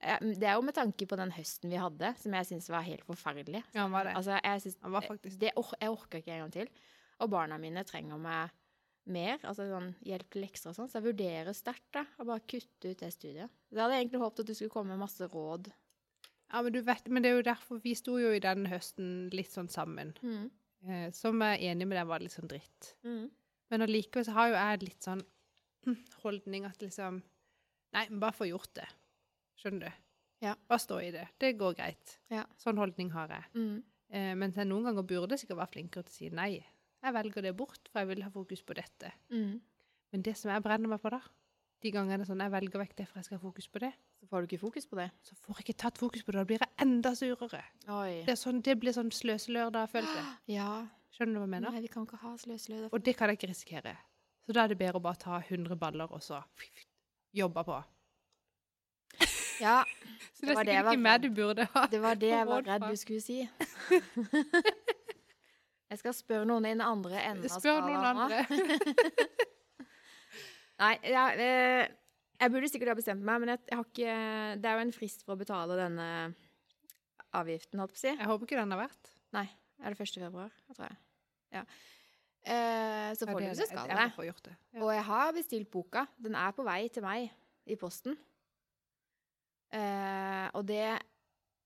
Det er jo med tanke på den høsten vi hadde, som jeg syns var helt forferdelig. Ja, han var det. Altså, jeg synes, Han var faktisk det or Jeg orker ikke en gang til. Og barna mine trenger meg mer, altså sånn hjelp til lekser og sånn, så jeg vurderer sterkt å bare kutte ut det studiet. Så jeg hadde egentlig håpet at du skulle komme med masse råd. Ja, men du vet, men det er jo derfor vi sto jo i den høsten litt sånn sammen. Mm. Eh, som jeg er enig med deg var litt sånn dritt. Mm. Men allikevel så har jo jeg litt sånn [clears throat] holdning at liksom Nei, men bare få gjort det. Skjønner du? Ja. Bare stå i det. Det går greit. Ja. Sånn holdning har jeg. Mm. Eh, mens jeg noen ganger burde sikkert være flinkere til å si nei. Jeg velger det bort, for jeg vil ha fokus på dette. Mm. Men det som jeg brenner meg på da, de gangene sånn, jeg velger vekk det for jeg skal ha fokus på det, Så får du ikke fokus på det. så får jeg ikke tatt fokus på det. Da blir jeg enda surere. Det, er sånn, det blir sånn sløselørdag-følelse. [gasps] Ja. Skjønner du hva jeg mener? Nei, vi kan ikke ha sløselørdag. Og det kan jeg ikke risikere. Så da er det bedre å bare ta 100 baller og så jobbe på. Ja, Så Det det, var det jeg var ikke meg du burde ha. det var det jeg var redd du skulle si. [laughs] jeg skal spørre noen i den andre enden av Spør noen andre. [laughs] Nei, ja, eh, jeg burde sikkert ha bestemt meg, men jeg, jeg har ikke Det er jo en frist for å betale denne avgiften, holdt på å si. Jeg håper ikke den har vært. Nei, er det 1. februar? Tror jeg. Ja. Eh, så Ja, det ikke så skal Jeg det. Og jeg har bestilt boka. Den er på vei til meg i posten. Eh, og det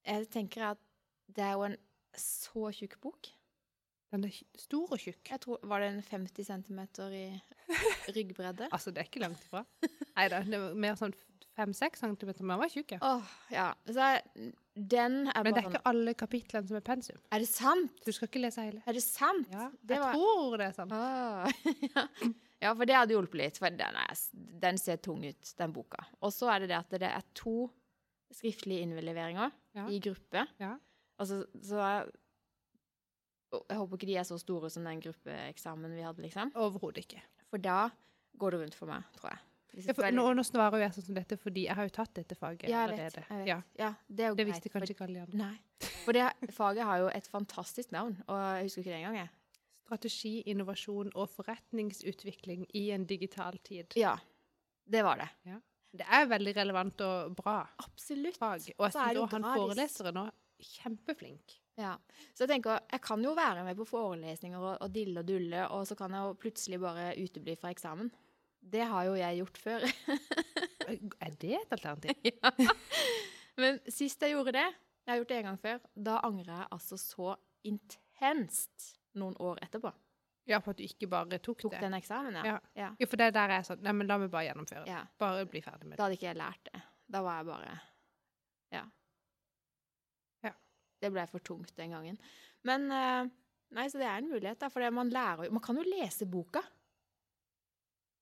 Jeg tenker at det er jo en så tjukk bok. Den er stor og tjukk. Jeg tror, Var det en 50 cm i [laughs] ryggbredde? Altså, det er ikke langt ifra. Nei da, det var mer sånn 5-6 cm, men den var tjukk, ja. Åh, ja. Så jeg- den er Men det er ikke alle kapitlene som er pensum. Er det sant? Du skal ikke lese hele. Er det sant? Ja, det jeg var- tror det er sant. Oh, [laughs] ja. ja, for det hadde hjulpet litt. For den, er, den ser tung ut, den boka. Og så er det det at det er to skriftlige òg, Ja. i gruppe. Ja. Altså, så jeg, jeg håper ikke de er så store som den gruppeeksamen vi hadde, liksom. Overhodet ikke. For da går det rundt for meg, tror jeg. Ja, for, nå, nå svarer jeg sånn som dette fordi jeg har jo tatt dette faget ja, jeg vet, allerede. jeg vet. Ja, Ja, det er jo det greit. visste kanskje ikke alle de andre. Nei. For det faget har jo et fantastisk navn, og jeg husker ikke det engang, jeg. Strategi, innovasjon og forretningsutvikling i en digital tid. Ja, det var det. Det er veldig relevant og bra Absolutt. fag. Og jeg det han foreleseren nå kjempeflink. Ja. Så jeg tenker, jeg kan jo være med på forelesninger og, og dille og dulle, og så kan jeg jo plutselig bare utebli fra eksamen. Det har jo jeg gjort før. Er det et alternativ? [laughs] ja. Men sist jeg gjorde det, jeg har gjort det en gang før, da angrer jeg altså så intenst noen år etterpå. Ja, for at du ikke bare tok, Tok det. den eksamen, ja. Ja. ja. For det der er sånn Nei, men la meg bare gjennomføre ja. Bare bli ferdig med det. Da hadde ikke jeg lært det. Da var jeg bare Ja. Ja. Det ble for tungt den gangen. Men eh, Nei, så det er en mulighet, da. For det man lærer jo Man kan jo lese boka.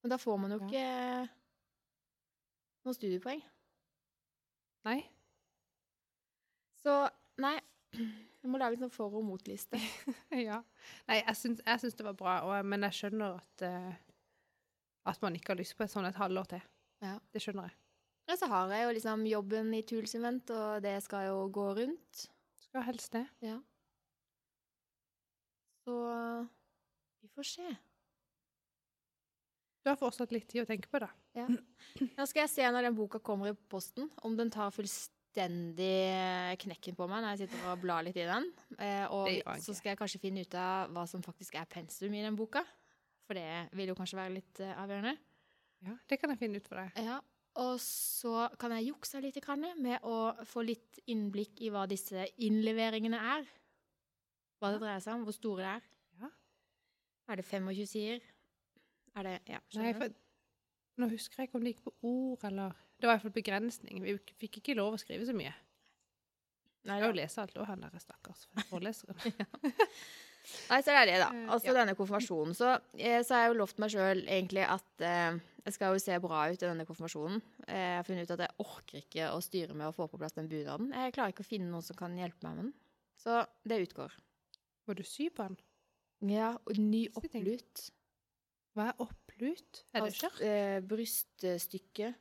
Men da får man jo ikke noen studiepoeng. Nei? Så nei. Jeg må lage en sånn for- og motliste. [laughs] ja. Nei, jeg syns, jeg syns det var bra, og, men jeg skjønner at eh, at man ikke har lyst på et sånn et halvår til. Ja. Det skjønner jeg. Og så har jeg jo liksom jobben i Tools Event, og det skal jo gå rundt. Skal helst det. Ja. Så vi får se. Du har fortsatt litt tid å tenke på, da. Nå skal jeg se når den boka kommer i posten, om den tar fullstendig knekken på meg når jeg sitter og blar litt i den. Eh, og så skal jeg kanskje finne ut av hva som faktisk er pensum i den boka. For det vil jo kanskje være litt eh, avgjørende. Ja, Det kan jeg finne ut for deg. Ja. Og så kan jeg jukse litt med å få litt innblikk i hva disse innleveringene er. Hva det dreier seg om, hvor store det er. Ja. Er det 25 sider? Er det Ja, Nei, skjønner du? for Nå husker jeg ikke om det gikk på ord, eller Det var iallfall begrensning. Vi fikk ikke lov å skrive så mye. Nei, Jeg skal jo lese alt òg, han der stakkars foreleseren. [laughs] Nei, så det er det, da. Altså ja. denne konfirmasjonen. Så, eh, så har jeg jo lovt meg sjøl egentlig at eh, jeg skal jo se bra ut i denne konfirmasjonen. Eh, jeg har funnet ut at jeg orker ikke å styre med å få på plass den bunaden. Jeg klarer ikke å finne noen som kan hjelpe meg med den. Så det utgår. Må du sy på den? Ja, og ny opplut. Hva er opplut? Er det Altså, skjørt? eh, bryststykke.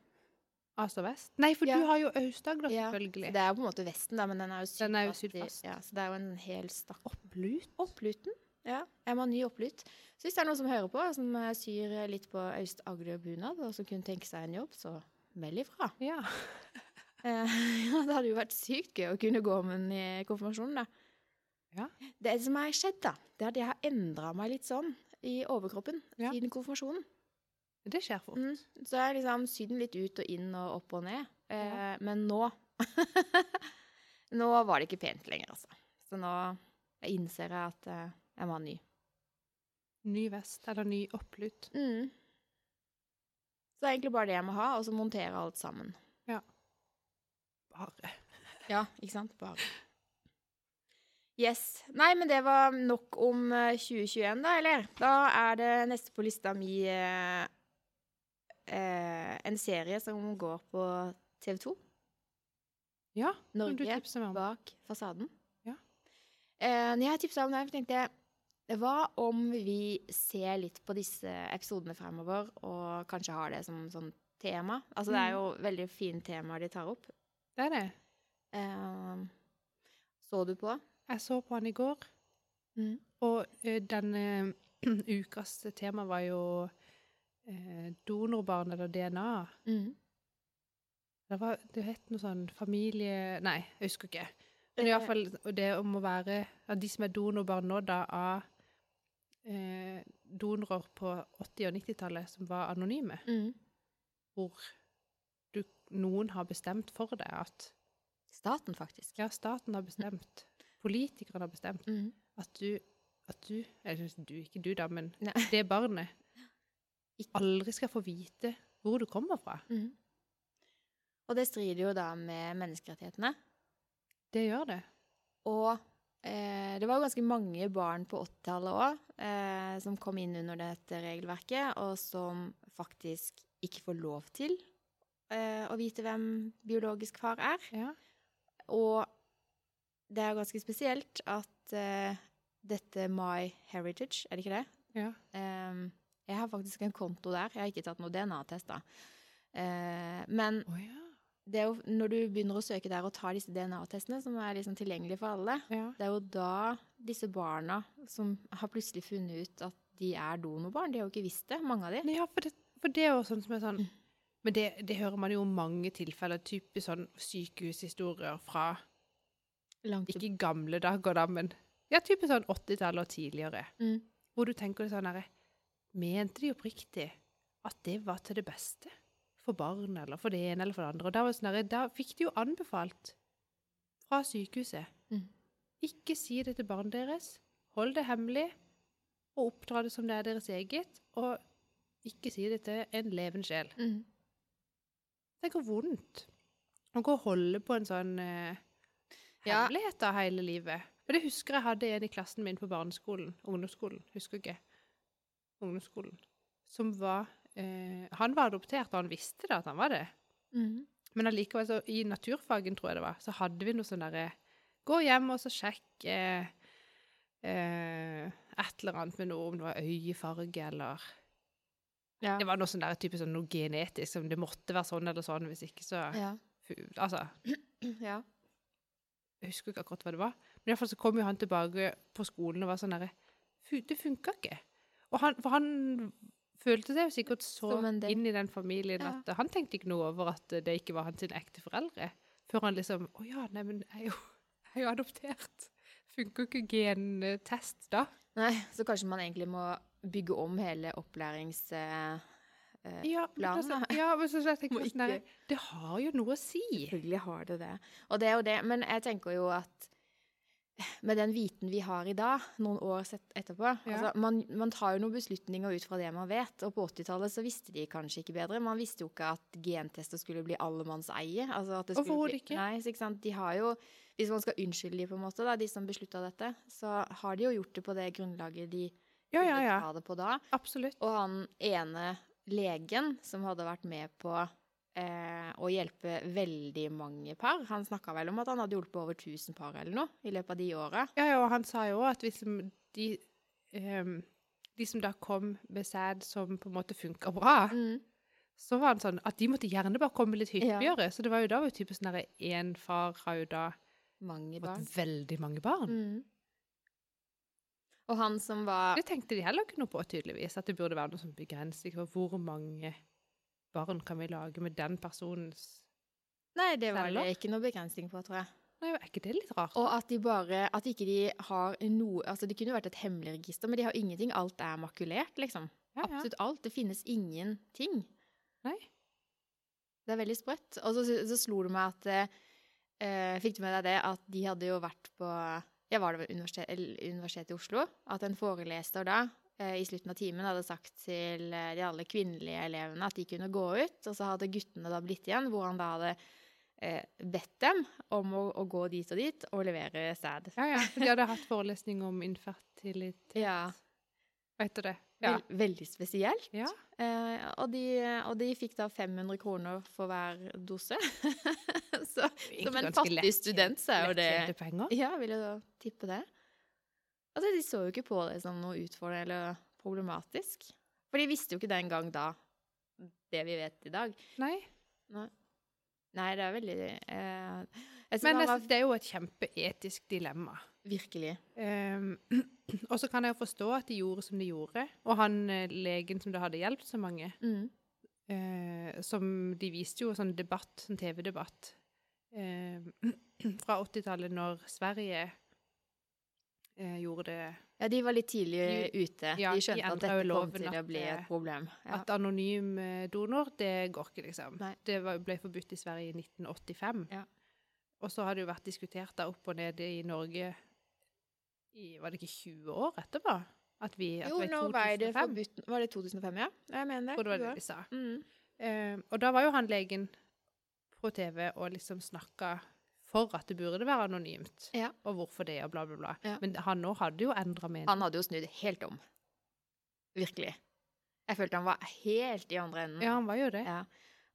Altså vest? Nei, for Ja. du har jo Aust-Agder, Ja, selvfølgelig. Det er jo på en måte vesten, da, men den er jo sydd Den er jo fast i- sydd fast. Ja, så det er jo en hel stakk. Opplut? Oppluten. Ja, jeg må ha ny opplut. Så hvis det er noen som hører på, som eh, syr litt på Aust-Agder-bunad, og som kunne tenke seg en jobb, så meld ifra. Ja. [laughs] Eh, [laughs] ja, det hadde jo vært sykt gøy å kunne gå med den i konfirmasjonen, da. Ja. Det som har skjedd, da, det er at jeg har endra meg litt sånn i overkroppen Ja. siden konfirmasjonen. Det skjer fort. Mm. Så er liksom sydd den litt ut og inn og opp og ned. Eh, Men nå [laughs] Nå var det ikke pent lenger, altså. Så nå innser jeg at eh, jeg må ha ny. Ny vest, eller ny opplut. Mm. Så det er egentlig bare det jeg må ha, og så montere alt sammen. Ja. Bare. [laughs] Ja, ikke sant? Bare. Yes. Nei, men det var nok om eh, 2021, da, eller? Da er det neste på lista mi eh, eh, en serie som går på TV 2. Ja, Norge bak fasaden. Ja. Eh, når jeg tipsa om det, tenkte jeg hva om vi ser litt på disse episodene fremover, og kanskje har det som sånn tema? Altså, det er jo veldig fine temaer de tar opp. Det er det. Eh, så du på? Jeg så på han i går, Mm. og eh, denne [clears throat] ukas tema var jo eh, donorbarn eller DNA. Mm. Det, var, det het noe sånn familie... Nei, jeg husker ikke. Men iallfall det om å være av de som er donorbarn nå, da, av eh, donorer på 80- og 90-tallet som var anonyme, Mm. hvor du, noen har bestemt for deg at Staten, faktisk. Ja, staten har bestemt. Politikerne har bestemt Mm. at du, at du Eller du, ikke du, da, men Nei. det barnet. Aldri skal få vite hvor du kommer fra. Mm. Og det strider jo da med menneskerettighetene. Det gjør det. Og eh, det var jo ganske mange barn på 80-tallet òg eh, som kom inn under dette regelverket, og som faktisk ikke får lov til eh, å vite hvem biologisk far er. Ja. Og det er ganske spesielt at eh, dette My Heritage, er det ikke det? ja. Jeg har faktisk en konto der. Jeg har ikke tatt noen DNA-test, da. Eh, men oh, ja. det er jo når du begynner å søke der og tar disse DNA-testene, som er liksom tilgjengelige for alle, ja. det er jo da disse barna som har plutselig funnet ut at de er donorbarn. De har jo ikke visst det, mange av de. Ja, for det, for det er jo sånn som er sånn Mm. Men det, det hører man jo mange tilfeller, typisk sånn sykehushistorier fra Langt ikke gamle dager, da, men ja, typisk sånn 80-tallet og tidligere. Mm. Hvor du tenker sånn herre Mente de oppriktig at det var til det beste for barn, eller for det ene eller for det andre? Og da, var sånn da fikk de jo anbefalt fra sykehuset Mm. Ikke si det til barnet deres. Hold det hemmelig, og oppdra det som det er deres eget. Og ikke si det til en levende sjel. Mm. Tenk hvor vondt å gå og holde på en sånn uh, hemmelighet da hele livet. Og det husker jeg hadde en i klassen min på barneskolen, ungdomsskolen, husker ikke, ungdomsskolen, som var, eh, han var adoptert, og han visste da at han var det. Mm. Men allikevel, så i naturfagen, tror jeg det var, så hadde vi noe sånn derre Gå hjem og så sjekk eh, eh, et eller annet med noe, om det var øyefarge eller Ja. Det var noe sånn der, typisk sånn noe genetisk, som det måtte være sånn eller sånn, hvis ikke så Ja. Altså, [clears throat] ja. jeg husker ikke akkurat hva det var. Men iallfall så kom jo han tilbake på skolen og var sånn derre «Fu- Det funka ikke. Og han, for han følte seg jo sikkert så inn i den familien Ja. at han tenkte ikke noe over at det ikke var hans ekte foreldre. Før han liksom Å ja, nei, men jeg er jo, [laughs] jeg er jo adoptert. Funker ikke gentest da? Nei, så kanskje man egentlig må bygge om hele opplærings... Eh, eh, Ja, men, Planen, altså, ja, men så, jeg [laughs] tenker Må sånn Det har jo noe å si. Selvfølgelig har det det. Og det er jo det. Men jeg tenker jo at med den viten vi har i dag, noen år etterpå Ja. altså man, man tar jo noen beslutninger ut fra det man vet. Og på 80-tallet så visste de kanskje ikke bedre. Man visste jo ikke at gentester skulle bli allemannseie. Altså at det skulle Overhodet ikke. Nei, så ikke sant? De har jo, hvis man skal unnskylde de på en måte, da, de som beslutta dette, så har de jo gjort det på det grunnlaget de Ja, ja, ja. ta det på da. Absolutt. Og han ene legen som hadde vært med på eh, å hjelpe veldig mange par, han snakka vel om at han hadde hjulpet over 1000 par eller noe i løpet av de åra. Ja, ja, og han sa jo at hvis de, um, de som da kom med sæd som på en måte funka bra, Mm. så var han sånn at de måtte gjerne bare komme litt Ja. hyppigere. Så det var jo da var jo typisk sånn én far har jo da Mange barn. veldig mange barn. Mm. Og han som var Det tenkte de heller ikke noe på, tydeligvis. At det burde være noe som begrenser hvor mange barn kan vi lage med den personens Nei, det var det ikke noe begrensning på, tror jeg. Nei, er ikke det litt rart? Og at de bare At ikke de har noe Altså, det kunne jo vært et hemmelig register, men de har ingenting. Alt er makulert, liksom. Ja, ja. Absolutt alt. Det finnes ingenting. Nei. Det er veldig sprøtt. Og så, så slo det meg at eh, Fikk du med deg det at de hadde jo vært på Ja, var det ved universitet, Universitetet i Oslo? At en foreleser da i slutten av timen hadde sagt til eh, de alle kvinnelige elevene at de kunne gå ut, og så hadde guttene da blitt igjen, hvor han da hadde eh, bedt dem om å, å gå dit og dit og levere sæd. Ja, ja. For de hadde hatt forelesning om infertilitet. Ja. Heter det? Ja. Vel, veldig spesielt. Ja. Eh, og, de, og de fikk da 500 kroner for hver dose. [laughs] så som en fattig lett- student, så er jo det. Ja, vil jeg da tippe det. Altså, de så jo ikke på det som noe utfordrende eller problematisk. For de visste jo ikke den gang da det vi vet i dag. Nei. Nei, det er veldig eh, Men det, det er jo et kjempeetisk dilemma. virkelig Um, [clears throat] og så kan jeg jo forstå at de gjorde som de gjorde. Og han eh, legen som det hadde hjulpet så mange, mm. uh, som de viste jo sånn debatt, sånn TV-debatt, uh, [clears throat] fra 80-tallet når Sverige gjorde det Ja, de var litt tidlig ute. Ja, de de skjønte at endret dette kom til til å bli eh, et problem. Ja. At anonym eh, donor, det går ikke, liksom. Nei. Det var, ble forbudt i Sverige i 1985. Ja. Og så har det jo vært diskutert da opp og ned i Norge i Var det ikke 20 år etterpå? At vi at Jo, nå var det 2005. forbudt Var det 2005, ja? Jeg mener det. tror det var det de sa. Mm. Eh, og da var jo han legen på TV og liksom snakka for at det burde være anonymt, Ja. og hvorfor det, og bla, bla, bla. Ja. Men han nå hadde jo endra mening. Han hadde jo snudd helt om. Virkelig. Jeg følte han var helt i andre enden. Ja, han var jo det. Ja.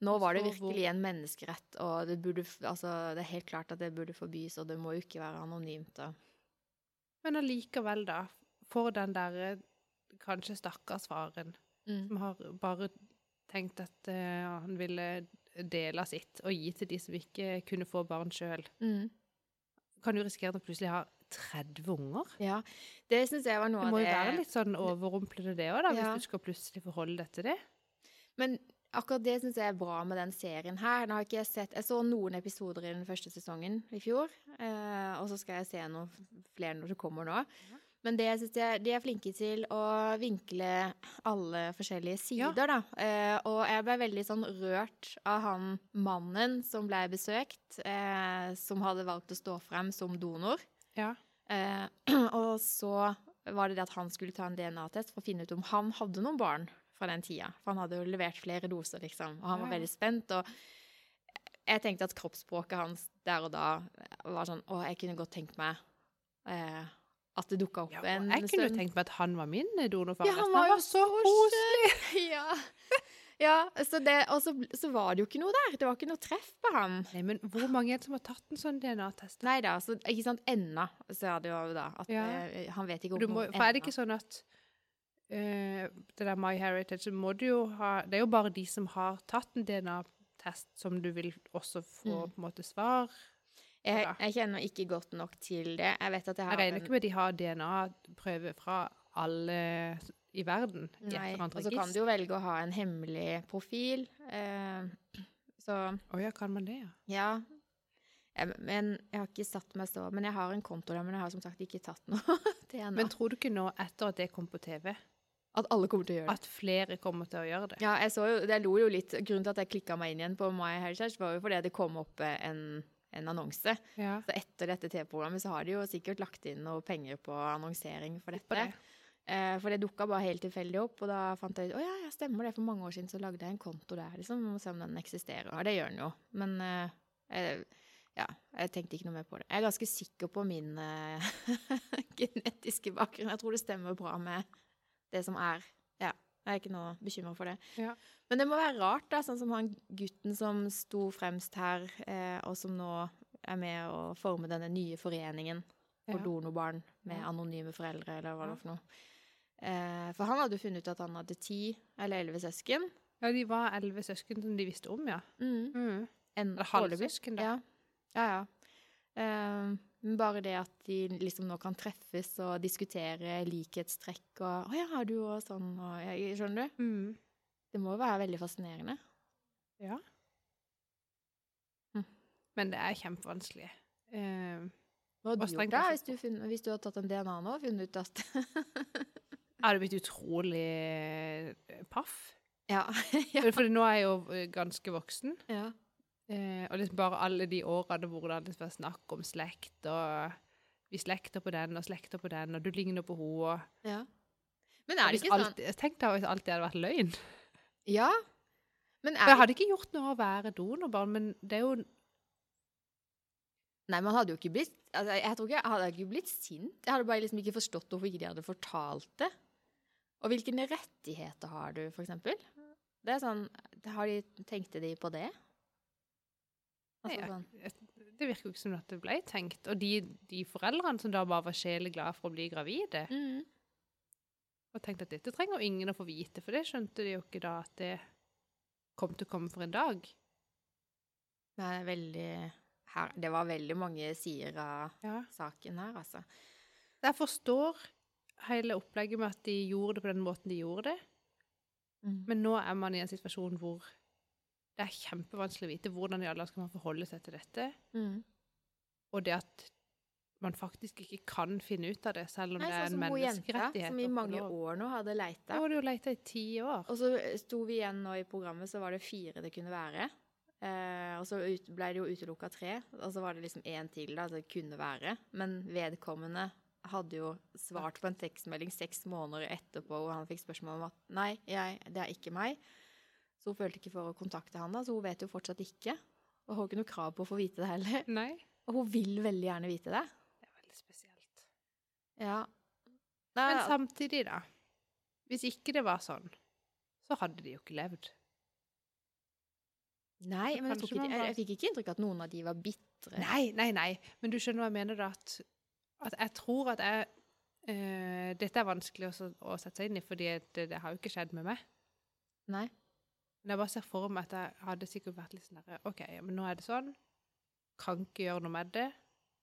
Nå var det virkelig en menneskerett, og det, burde, altså, det er helt klart at det burde forbys, og det må jo ikke være anonymt. Da. Men allikevel, da, for den derre kanskje stakkars faren Mm. som har bare tenkt at uh, han ville dele sitt og gi til de som ikke kunne få barn sjøl, Mm. kan du risikere å plutselig ha 30 unger. Ja, det syns jeg var noe Det Det må jo være litt sånn overrumplende det òg, Ja. hvis du skal plutselig forholde deg til det. Men akkurat det syns jeg er bra med den serien her. Nå har ikke jeg sett Jeg så noen episoder i den første sesongen i fjor, eh, og så skal jeg se noen flere når det kommer nå. Men det synes jeg, de er flinke til å vinkle alle forskjellige sider, da. Eh, og jeg ble veldig sånn rørt av han mannen som ble besøkt, eh, som hadde valgt å stå frem som donor. Ja. Eh, [clears throat] og så var det det at han skulle ta en DNA-test for å finne ut om han hadde noen barn fra den tida. For han hadde jo levert flere doser, liksom. Og han var Ja, ja. veldig spent. Og jeg tenkte at kroppsspråket hans der og da var sånn Å, jeg kunne godt tenkt meg eh, at det dukka opp Ja, en stund. jeg kunne jo tenkt meg at han var min donorfar. Ja, han var jo så så koselig! [laughs] ja. ja, så det, og så, så var det jo ikke noe der. Det var ikke noe treff på han. Nei, men hvor mange er det som har tatt en sånn DNA-test? Nei da, så ikke sant, ennå, så er det jo da at Ja. eh, han vet ikke om Du må, for er det ikke sånn at uh, det der My Heritage, så må du jo ha Det er jo bare de som har tatt en DNA-test, som du vil også få Mm. på en måte svar. Jeg, jeg kjenner ikke godt nok til det. Jeg vet at jeg har Jeg regner ikke med de har DNA-prøver fra alle i verden i Nei, og så kan du jo velge å ha en hemmelig profil. Eh, så Å ja, kan man det, ja? ja. Jeg, men jeg har ikke satt meg så Men jeg har en konto der, men jeg har som sagt ikke tatt noe [laughs] DNA. Men tror du ikke nå, etter at det kom på TV, At alle kommer til å gjøre det. at flere kommer til å gjøre det? Ja, jeg så jo, jeg lo jo litt. Grunnen til at jeg klikka meg inn igjen på My Heritage, var jo fordi det kom opp eh, en, en annonse. Ja. Så etter dette TV-programmet så har de jo sikkert lagt inn noe penger på annonsering for dette. det. Eh, for det dukka bare helt tilfeldig opp, og da fant jeg ut å ja, ja, stemmer det. For mange år siden så lagde jeg en konto der, liksom. Og se om den eksisterer. Og det gjør den jo. Men eh, jeg, ja, jeg tenkte ikke noe mer på det. Jeg er ganske sikker på min eh, [laughs] genetiske bakgrunn. Jeg tror det stemmer bra med det som er. Jeg er ikke noe bekymra for det. Ja. Men det må være rart, da, sånn som han gutten som sto fremst her, eh, og som nå er med å forme denne nye foreningen for Ja. donorbarn med anonyme foreldre, eller hva det var for noe. Eh, for han hadde jo funnet ut at han hadde ti eller elleve søsken. ja, de var elleve søsken som de visste om, ja. Mm. Mm. En Eller halvsøsken, da. Ja, ja. ja. Eh, bare det at de liksom nå kan treffes og diskutere likhetstrekk og 'Å ja, har du òg sånn?' Og, jeg, skjønner du? Mm. Det må jo være veldig fascinerende. Ja. Mm. Men det er kjempevanskelig. Eh, Hva hadde du gjort da, hvis du, funnet, hvis du hadde tatt en DNA nå og funnet ut at jeg [laughs] hadde blitt utrolig eh, paff. Ja. [laughs] ja. For nå er jeg jo eh, ganske voksen. ja. Eh, og liksom bare alle de årene hvor det liksom var snakk om slekt, og vi slekter på den og slekter på den, og du ligner på henne. ja. Men er det ikke sånn alt, Tenk deg hvis alt det hadde vært løgn. Ja. Men For er jeg hadde ikke gjort noe å være donorbarn, men det er jo Nei, man hadde jo ikke blitt altså, Jeg tror ikke jeg hadde ikke blitt sint. Jeg hadde bare liksom ikke forstått hvorfor ikke de hadde fortalt det. Og hvilke rettigheter har du, for eksempel? Det er sånn, har de, Tenkte de på det? Altså sånn, jeg- det virker jo ikke som at det ble tenkt. Og de, de foreldrene som da bare var sjeleglade for å bli gravide, mm. og tenkte at dette trenger ingen å få vite, for det skjønte de jo ikke da at det kom til å komme for en dag. Det veldig her, Det var veldig mange sider av Ja. saken her, altså. Jeg forstår hele opplegget med at de gjorde det på den måten de gjorde det, Mm. men nå er man i en situasjon hvor det er kjempevanskelig å vite hvordan i alle skal man forholde seg til dette, Mm. og det at man faktisk ikke kan finne ut av det, selv om Nei, det er sånn en som jenta menneskerettighet. som i mange år nå hadde leita. Da hadde jo leita i ti år. Og så sto vi igjen nå i programmet, så var det fire det kunne være. Eh, og så ut, ble det jo utelukka tre, og så var det liksom én til da det kunne være. Men vedkommende hadde jo svart på en tekstmelding seks måneder etterpå, hvor han fikk spørsmål om at nei, jeg, det er ikke meg. Så hun følte ikke for å kontakte han da, så hun vet jo fortsatt ikke. Og har ikke noe krav på å få vite det heller. Nei. Og hun vil veldig gjerne vite det. Det er veldig spesielt. Ja. Men samtidig, da. Hvis ikke det var sånn, så hadde de jo ikke levd. nei men jeg, ikke, jeg, jeg fikk ikke inntrykk av at noen av de var bitre. Nei, nei, nei. Men du skjønner hva jeg mener, da? At, at jeg tror at jeg øh, Dette er vanskelig å, å sette seg inn i, fordi det, det har jo ikke skjedd med meg. Nei. Men jeg bare ser for meg at jeg hadde sikkert vært litt sånn derre OK, men nå er det sånn. Kan ikke gjøre noe med det.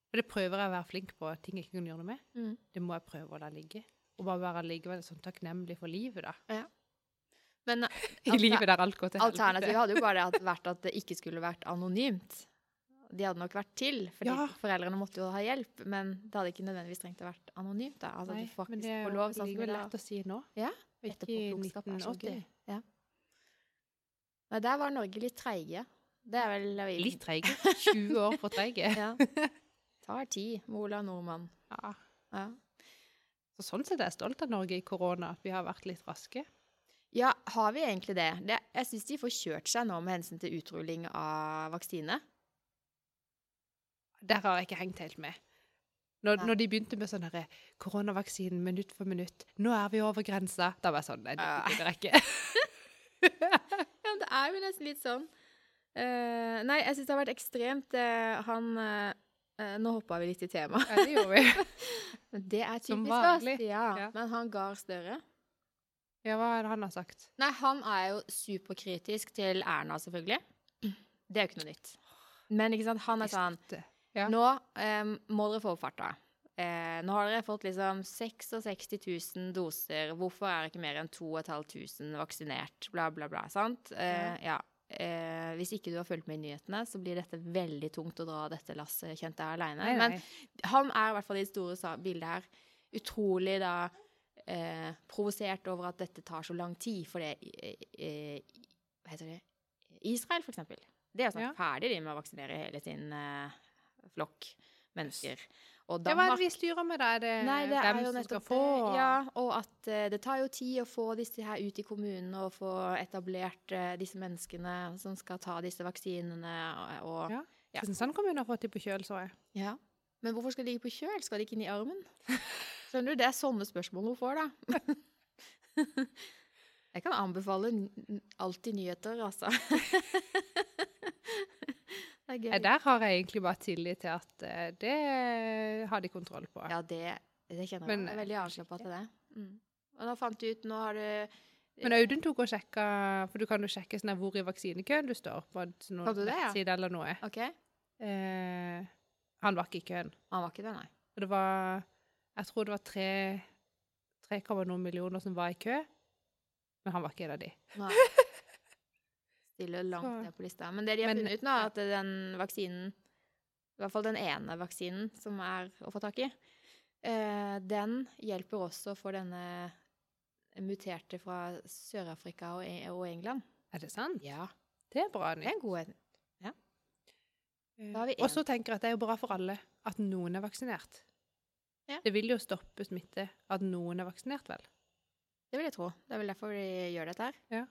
Og det prøver jeg å være flink på, ting jeg ikke kan gjøre noe med. Mm. Det må jeg prøve å la ligge. Og bare være likevel sånn takknemlig for livet, da. Men [laughs] I livet der alt går til Alternativet hadde jo bare vært at det ikke skulle vært anonymt. De hadde nok vært til, fordi Ja. foreldrene måtte jo ha hjelp, men det hadde ikke nødvendigvis trengt å vært anonymt. Da. Altså, Nei, men det er jo lov, sånn lett å si nå. Ja, Etterpåklokskap er så 1980. gøy. Nei, der var Norge litt treige. Det er vel Litt treige. [laughs] 20 år for treige. Ja. Tar tid med Ola Nordmann. Ja. Ja. Så sånn sett er jeg stolt av Norge i korona, at vi har vært litt raske. ja, har vi egentlig det? det jeg syns de får kjørt seg nå med hensyn til utrulling av vaksine. Der har jeg ikke hengt helt med. Når, når de begynte med sånn koronavaksinen minutt for minutt, nå er vi over grensa, da var jeg sånn Nei, det gidder jeg ikke. [laughs] [laughs] Ja, men det er jo nesten litt sånn. Uh, nei, jeg syns det har vært ekstremt uh, Han eh, eh, Nå hoppa vi litt i temaet. Ja, det gjorde vi. [laughs] Men det er typisk oss. Ja. Ja. Men han Gahr Støre Ja, hva er det han har sagt? Nei, han er jo superkritisk til Erna, selvfølgelig. Det er jo ikke noe nytt. Men ikke sant, han er sånn Ja. Nå um, må dere få opp farta. Eh, nå har dere fått liksom 66 000 doser. Hvorfor er ikke mer enn 2500 vaksinert? Bla, bla, bla. Sant? Eh, ja. Eh, hvis ikke du har fulgt med i nyhetene, så blir dette veldig tungt å dra dette lasset, kjente jeg aleine. Men han er i hvert fall i det store bildet her utrolig da eh, provosert over at dette tar så lang tid, for det eh, Hva heter det? Israel, for eksempel. Det er jo snart Ja. ferdig de med å vaksinere hele sin eh, flokk mennesker. Og Ja, hva er det vi styrer med, da? Er det, Nei, det hvem er jo som skal få? det. Ja, og at uh, det tar jo tid å få disse her ut i kommunene og få etablert uh, disse menneskene som skal ta disse vaksinene og, og Ja. Ja. Kristiansand kommune har fått de på kjøl, så jeg. Ja. Men hvorfor skal de ligge på kjøl? Skal de ikke inn i armen? [laughs] Skjønner du? Det er sånne spørsmål hun får, da. [laughs] Jeg kan anbefale alltid nyheter, altså. [laughs] Det er Eh, gøy. Der har jeg egentlig bare tillit til at eh, det har de kontroll på. Ja, det, det kjenner jeg. Men, Jeg er veldig eh, avslappa til det. Mm. Og da fant du ut Nå har du Men Audun tok og sjekka, for du kan jo sjekke sånn hvor i vaksinekøen du står på noen Kan du det, ja? nettside eller noe. OK? Eh, han var ikke i køen. Han var ikke det, nei. Og det var Jeg tror det var tre 3,0 millioner som var i kø, men han var ikke en av de. nei. [laughs] Stiller langt ned på lista. Men det de har Men- funnet ut nå, er at den vaksinen I hvert fall den ene vaksinen som er å få tak i, eh, den hjelper også for denne muterte fra Sør-Afrika og, E- og England. Er det sant? Ja. Det er bra Det nytt. er en god en. Eh, vi Og så tenker jeg at det er jo bra for alle at noen er vaksinert. Ja. Det vil jo stoppe smitte at noen er vaksinert, vel? Det vil jeg tro. Det er vel derfor de gjør dette her.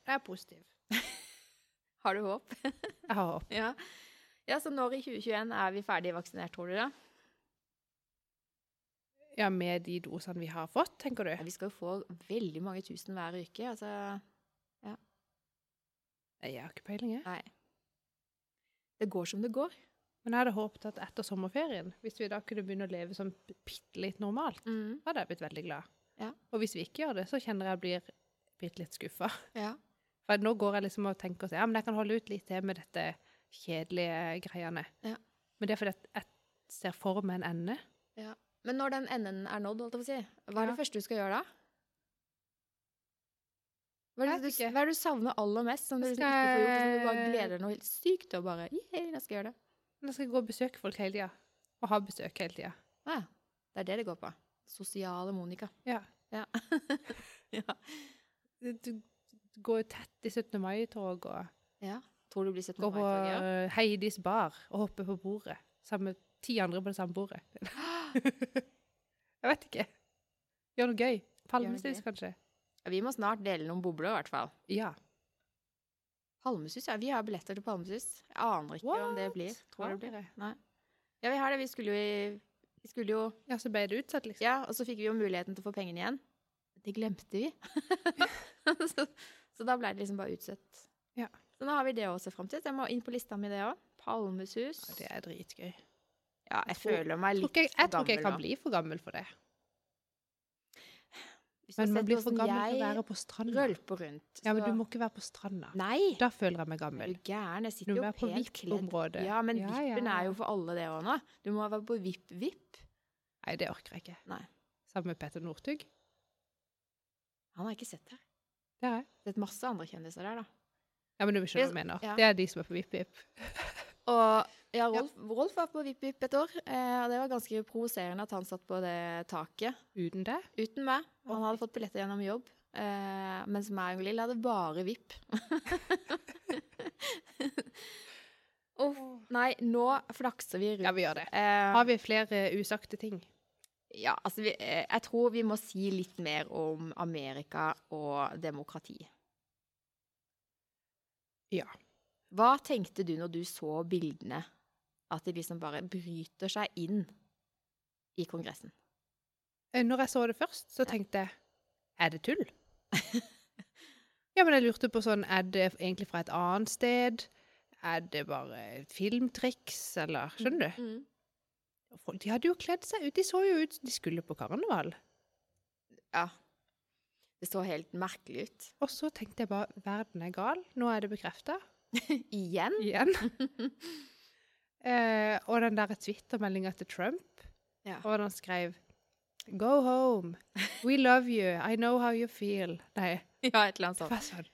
Jeg er positiv. [laughs] Har du håp? [laughs] Jeg har håp. ja. ja, så når i 2021 er vi ferdig vaksinert, tror du det? Ja, med de dosene vi har fått, tenker du? Ja, vi skal jo få veldig mange tusen hver uke. Altså, Jeg har ikke peiling, jeg. nei. Det går som det går. Men jeg hadde håpet at etter sommerferien, hvis vi da kunne begynne å leve sånn bitte litt normalt, Mm. hadde jeg blitt veldig glad. Ja. Og hvis vi ikke gjør det, så kjenner jeg at jeg blir bitte litt skuffa. Ja. For nå går jeg liksom og tenker at ja, men jeg kan holde ut litt til med dette kjedelige greiene. Ja. Men det er fordi jeg ser for meg en ende. Men når den enden er nådd, holdt jeg på å si, hva er det første du skal gjøre da? Hva er, det du, hva er det du savner aller mest, som du Skal ikke får gjort, som du bare gleder deg noe helt sykt til å bare Yeah, jeg skal gjøre det. Jeg skal gå og besøke folk hele tida. Og ha besøk hele tida. Ja. det er det det går på. Sosiale Monica. Ja. Ja. [laughs] ja. Du, går jo tett i 17. mai-tog og ja. Tror du blir 17. går på mai-tog, ja? eh, Heidis bar og hopper på bordet. Sammen med ti andre på det samme bordet. [gasps] jeg vet ikke. Gjør noe gøy. Palmesus, kanskje. Vi må snart dele noen bobler, i hvert fall. Ja. Palmesus, ja. Vi har billetter til Palmesus. Jeg aner ikke om det blir. Tror det blir. det? Nei. Ja, vi har det. Vi skulle jo i Vi skulle jo Ja, så ble det utsatt, liksom. Ja, og så fikk vi jo muligheten til å få pengene igjen. Det glemte vi. [laughs] [laughs] så, så da ble det liksom bare utsatt. Ja. Så nå har vi det å se fram til. Så jeg må inn på lista mi, det òg. Palmesus. Ja, det er dritgøy. Ja, jeg tror- føler meg Jeg litt jeg, for tror ikke jeg kan bli for gammel for det. Men man blir for gammel til å være på stranda. Rundt. Ja, men du må ikke være på stranda. Nei! Da føler jeg meg gammel. du gæren? Jeg Du sitter må jo være på. VIP-området. Ja, men Ja, vippen ja. er jo for alle det òg nå. Du må være på VIP-VIP. Nei, det orker jeg ikke. Nei. Sammen med Petter Northug. Han har jeg ikke sett her. Det er jeg. Sett masse andre kjendiser der, da. Ja, men du skjønner hva jeg Det- mener. ja. Det er de som er på VIP-VIP. [laughs] Og ja, Rolf, Rolf var på vipp-vipp et år, eh, og det var ganske provoserende at han satt på det taket Uten det. uten meg. Og han hadde fått billetter gjennom jobb. Eh, mens meg og Lill hadde bare vipp. [laughs] Uff. Nei, nå flakser vi rundt. Ja, vi gjør det. Eh, Har vi flere usagte ting? Ja, altså, vi, eh, jeg tror vi må si litt mer om Amerika og demokrati. Ja. Hva tenkte du når du så bildene? At de liksom bare bryter seg inn i Kongressen? Eh, Når jeg så det først, så tenkte jeg Er det tull? [laughs] ja, men jeg lurte på sånn Er det egentlig fra et annet sted? Er det bare filmtriks, eller Skjønner du? Mm. Folk, De hadde jo kledd seg ut. De så jo ut som de skulle på karneval. Ja. Det så helt merkelig ut. Og så tenkte jeg bare verden er gal. Nå er det bekrefta. [laughs] Igjen? Igjen. [laughs] eh, og den der Twitter-meldinga til Trump, Ja. og han skrev Go home. We love you. I know how you feel. Nei, [laughs] Ja, et eller annet sånt. sånn.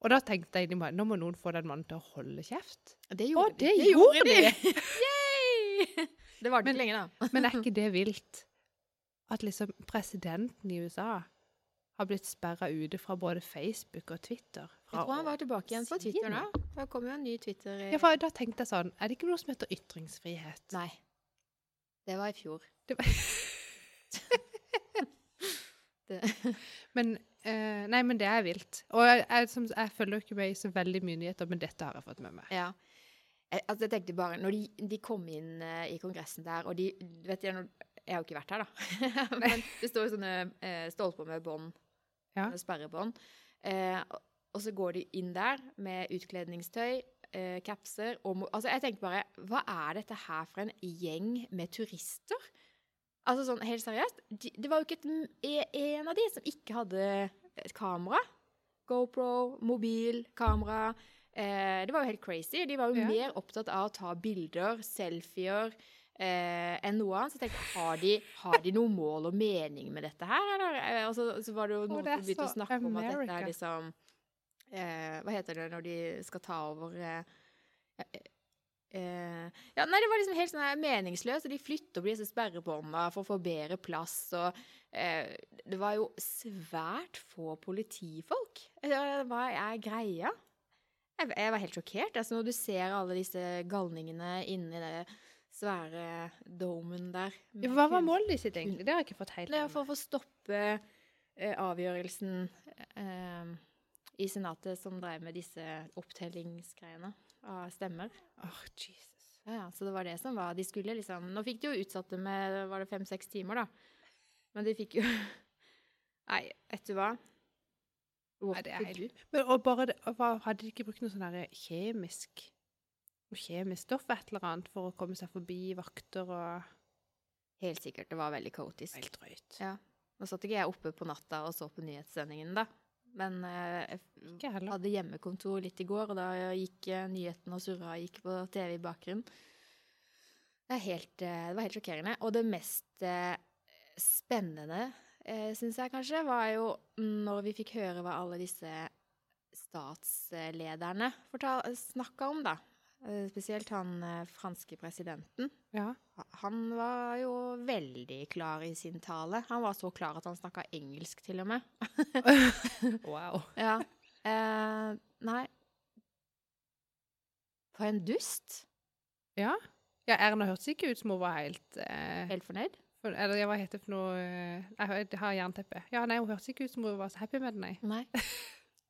Og da tenkte jeg nå må noen få den mannen til å holde kjeft. Det Å, det gjorde de! Yay! Det varte ikke lenge, da. [laughs] Men er ikke det vilt? At liksom presidenten i USA har blitt sperra ute fra både Facebook og Twitter. Jeg tror han var tilbake igjen på Twitter nå. Da Det kom jo en ny Twitter Ja, for da tenkte jeg sånn, er det ikke noe som heter ytringsfrihet? Nei. Det var i fjor. Det var... [laughs] Det. [laughs] Men, uh, nei, men det er vilt. Og jeg, jeg, som, jeg følger jo ikke med i så veldig mye nyheter, men dette har jeg fått med meg. Ja. Jeg, altså, jeg tenkte bare, når de, de kom inn eh, i kongressen der, og de, vet jeg, jeg har jo ikke vært her da, [laughs] men det står jo sånne eh, stolper med bånd, Ja. med sperrebånd, eh, og, så går de inn der med utkledningstøy, eh, kapser, og, altså jeg tenkte bare, hva er dette her for en gjeng med turister? Altså sånn, helt seriøst, de, det var jo ikke et, e- en av de som ikke hadde et kamera. GoPro, mobil, kamera. Eh, det var jo helt crazy. De var jo Ja. mer opptatt av å ta bilder, selfier, eh, enn noe annet. Så jeg tenkte, har de, har de noe mål og mening med dette her, eller? Eh, og så, så var det jo noen som begynte å snakke snakke om at dette er liksom eh, Hva heter det når de skal ta over eh, eh, Eh, ja, nei, det var liksom helt sånn meningsløst, og de flytter på disse sperrebåndene for å få bedre plass, og uh, det var jo svært få politifolk. Eh, Hva er greia? Jeg, jeg var helt sjokkert. Altså, når du ser alle disse galningene inni det svære domen der. Hva var målet ditt egentlig? Det har jeg ikke fått helt Det er for å få stoppe eh, avgjørelsen eh, i Senatet som drev med disse opptellingsgreiene av stemmer. Åh, Jesus. Ja, ja, så det var det som var De skulle liksom Nå fikk de jo utsatt det med var det fem-seks timer, da. Men de fikk jo [laughs] Nei, vet du hva? Nei, det er helt- Men og bare Hadde de ikke brukt noe sånn kjemisk noe kjemisk stoff et eller annet for å komme seg forbi vakter og Helt sikkert. Det var veldig kaotisk. Helt drøyt. Ja. Nå satt ikke jeg oppe på natta og så på nyhetssendingen, da. Men eh, jeg hadde hjemmekontor litt i går, og da gikk eh, nyhetene og surra gikk på TV i bakgrunnen. Det, helt, eh, det var helt sjokkerende. Og det mest spennende, eh, syns jeg kanskje, var jo når vi fikk høre hva alle disse statslederne snakka om, da. Eh, Spesielt han eh, franske presidenten. Ja. Han var jo veldig klar i sin tale. Han var så klar at han snakka engelsk, til og med. [laughs] [laughs] Wow. Ja. Eh, nei For en dust. Ja. ja, Erna hørtes ikke ut som hun var helt eh, Helt fornøyd. For, Eller hva heter det for noe Jeg har- jernteppe. Ja, nei, hun hørtes ikke ut som hun var så happy med det, nei. Nei. [laughs]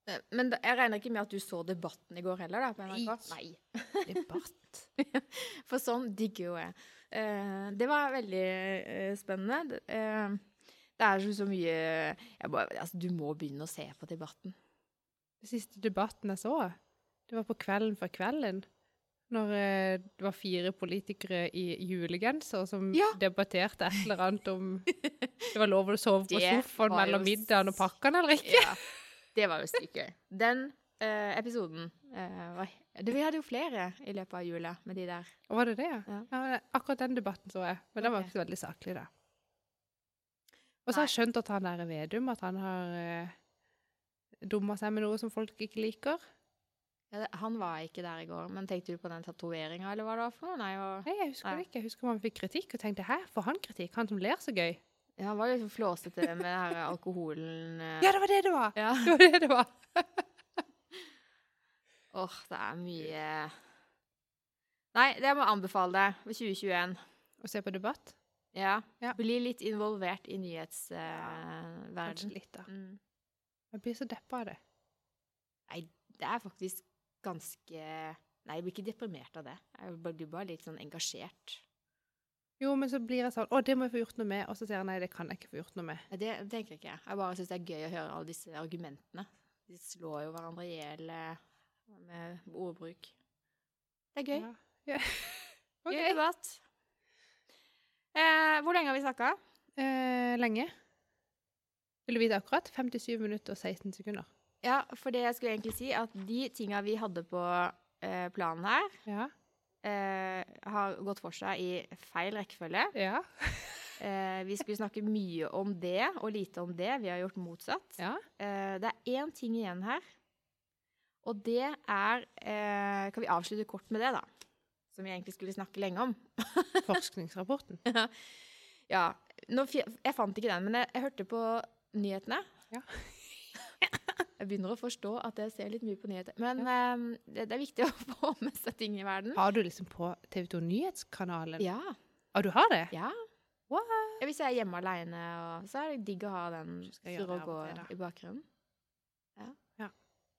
Eh, Men da- jeg regner ikke med at du så debatten i går heller, da? på NRK? Nei. Nei. [laughs] Debatt. [laughs] For sånn digger jo jeg. Uh, det var veldig uh, spennende. Eh, det er så, så mye bare, altså, Du må begynne å se på debatten. Den siste debatten jeg så, det var på Kvelden for kvelden. Når eh, det var fire politikere i julegenser som Ja. debatterte et eller annet om [laughs] det var lov å sove på Det sofaen mellom middagen og pakkene eller ikke. Ja, det var jo sykt gøy. Den uh, episoden uh, var det, Vi hadde jo flere i løpet av jula med de der. Var det det, ja? Ja. ja? Akkurat den debatten så jeg. Men den var ikke så veldig saklig, da. Og så har jeg skjønt at han der Vedum, at han har uh, dumma seg med noe som folk ikke liker. Ja, det, han var ikke der i går, men tenkte du på den tatoveringa, eller hva det var for noe? Nei, og, Nei, jeg husker Nei. ikke. Jeg husker man fikk kritikk og tenkte 'hæ, får han kritikk? Han som ler så gøy'? ja, han var jo så flåsete med den her alkoholen. eh. Ja, det var det det var! Ja. Det var det det var. [laughs] Åh, det er mye Nei, det må jeg anbefale deg for 2021. Å se på debatt? Ja. Ja. Bli litt involvert i nyhetsverden. Uh, Eh, verden. litt, da. mm. Jeg blir så deppa av det. Nei, det er faktisk ganske Nei, jeg blir ikke deprimert av det. Jeg blir bare litt sånn engasjert. Jo, men så blir jeg sånn 'Å, det må jeg få gjort noe med.' Og så sier jeg nei, det kan jeg ikke få gjort noe med. Nei, Det tenker jeg ikke. Jeg bare syns det er gøy å høre alle disse argumentene. De slår jo hverandre i hjel eh, med ordbruk. Det er gøy. Ja. [laughs] Yeah. okay. Gøy debatt. Eh, hvor lenge har vi snakka? Eh, lenge. Vil du vite akkurat? 57 minutter og 16 sekunder. Ja, for det jeg skulle egentlig si, at de tinga vi hadde på eh, planen her, Ja. eh, har gått for seg i feil rekkefølge. Ja. Eh, vi skulle snakke mye om det og lite om det. Vi har gjort motsatt. ja. Eh, det er én ting igjen her, og det er eh, Kan vi avslutte kort med det, da? Som vi egentlig skulle snakke lenge om. [laughs] Forskningsrapporten. Ja, nå, Jeg fant ikke den, men jeg, jeg hørte på nyhetene. Ja. [laughs] jeg begynner å forstå at jeg ser litt mye på nyheter. Men eh, det, det er viktig å [laughs] få med seg ting i verden. Har du liksom på TV 2 Nyhetskanalen? Ja. Å, du har det? ja. What? Hvis jeg er hjemme aleine, så er det digg å ha den surre og gå og i bakgrunnen. Ja. Ja.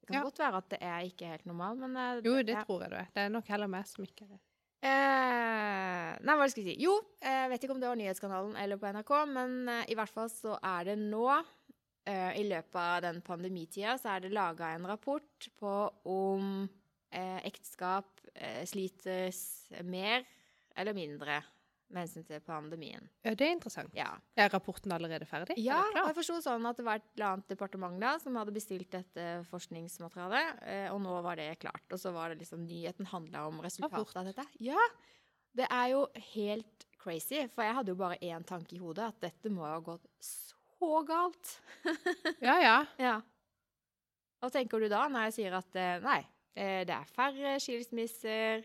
Det kan Ja. godt være at det er ikke helt normal, men eh, Jo, det ja. tror jeg du er. Det er nok heller meg som ikke er det. Eh, nei, hva skal jeg si? Jo, jeg vet ikke om det var Nyhetskanalen eller på NRK, men eh, i hvert fall så er det nå, eh, i løpet av den pandemitida, så er det laga en rapport på om eh, ekteskap eh, slites mer eller mindre med hensyn til pandemien. Ja, det er interessant. Ja. Er rapporten allerede ferdig? Ja, jeg forsto sånn at det var et eller annet departement da som hadde bestilt dette forskningsmaterialet, eh, og nå var det klart. Og så var det liksom nyheten handla om resultatet av dette. Ja! Det er jo helt crazy, for jeg hadde jo bare én tanke i hodet, at dette må ha gått så galt. [laughs] Ja, ja. Ja. Hva tenker du da når jeg sier at eh, nei, eh, det er færre skilsmisser,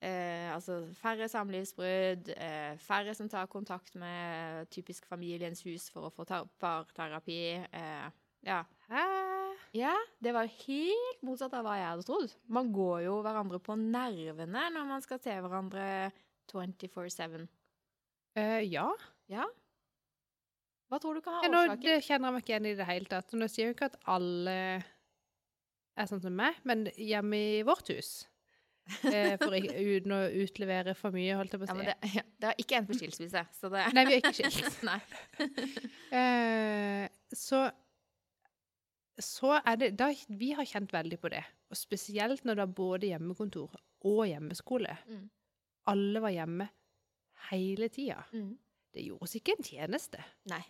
eh, altså færre samlivsbrudd, eh, færre som tar kontakt med typisk familiens hus for å få ta- parterapi. Eh, ja. Hæ? ja, det var helt motsatt av hva jeg hadde trodd. Man går jo hverandre på nervene når man skal se hverandre 24-7. Eh, ja. Ja? Hva tror du kan ha ja nå, årsaken? det kjenner jeg meg ikke igjen i det hele tatt. Nå sier jo ikke at alle er sånn som meg, men hjemme i vårt hus eh, for ikke, uten å utlevere for mye, holdt jeg på å Ja, si. men det, ja, det har ikke endt med skilsmisse, så det Nei, vi er ikke skilt. [laughs] [laughs] Eh, så så er det da, Vi har kjent veldig på det. Og spesielt når det er både hjemmekontor og hjemmeskole. Mm. Alle var hjemme hele tida. Mm. Det gjorde oss ikke en tjeneste. Nei.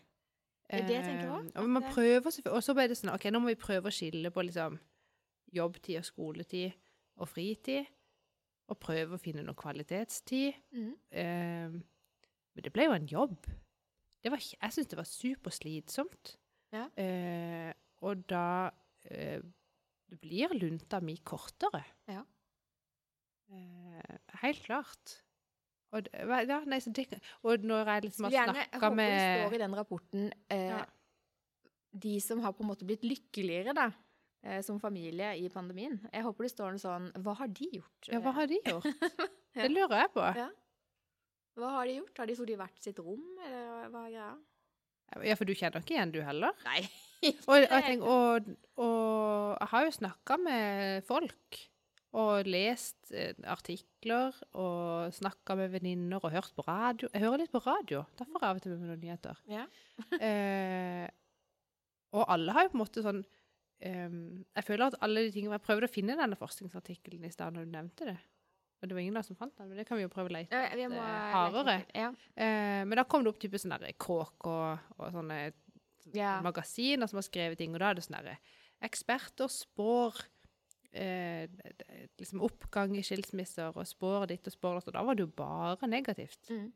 Det er det jeg tenker også, Eh, og man prøver, og så ble det sånn OK, nå må vi prøve å skille på liksom jobbtid og skoletid og fritid. Og prøve å finne noe kvalitetstid. Mm. Eh, men det ble jo en jobb. Det var, jeg syns det var superslitsomt. Ja. Eh, og da eh, blir lunta mi kortere. Ja. Eh, helt klart. Og, ja, nei, så det, og når jeg liksom har snakka med jeg håper det står i den rapporten eh, Ja. de som har på en måte blitt lykkeligere da, eh, som familie i pandemien. Jeg håper det står noe sånn Hva har de gjort? Ja, hva har de gjort? [laughs] Det lurer jeg på. Ja. Hva har de gjort? Har de sittet i hvert sitt rom, eller hva er greia? Ja, for du kjenner ikke igjen, du heller? Nei. Og, og, jeg, [laughs] tenker, og, og jeg har jo snakka med folk. Og lest eh, artikler og snakka med venninner og hørt på radio. Jeg hører litt på radio. Derfor er av og til med noen nyheter. Ja. [laughs] Eh, og alle har jo på en måte sånn eh, Jeg føler at alle de tingene Jeg prøvde å finne denne forskningsartikkelen i stad når du nevnte det. Og det var ingen der som fant den, men det kan vi jo prøve å lete. Ja, vi må Eh, hardere. Ja. Eh, men da kom det opp type sånne der kråk og, sånne magasiner som har skrevet ting, og da er det sånn herre Eksperter spår eh, liksom oppgang i skilsmisser og spår ditt og spår datt, og da var det jo bare negativt. Mm.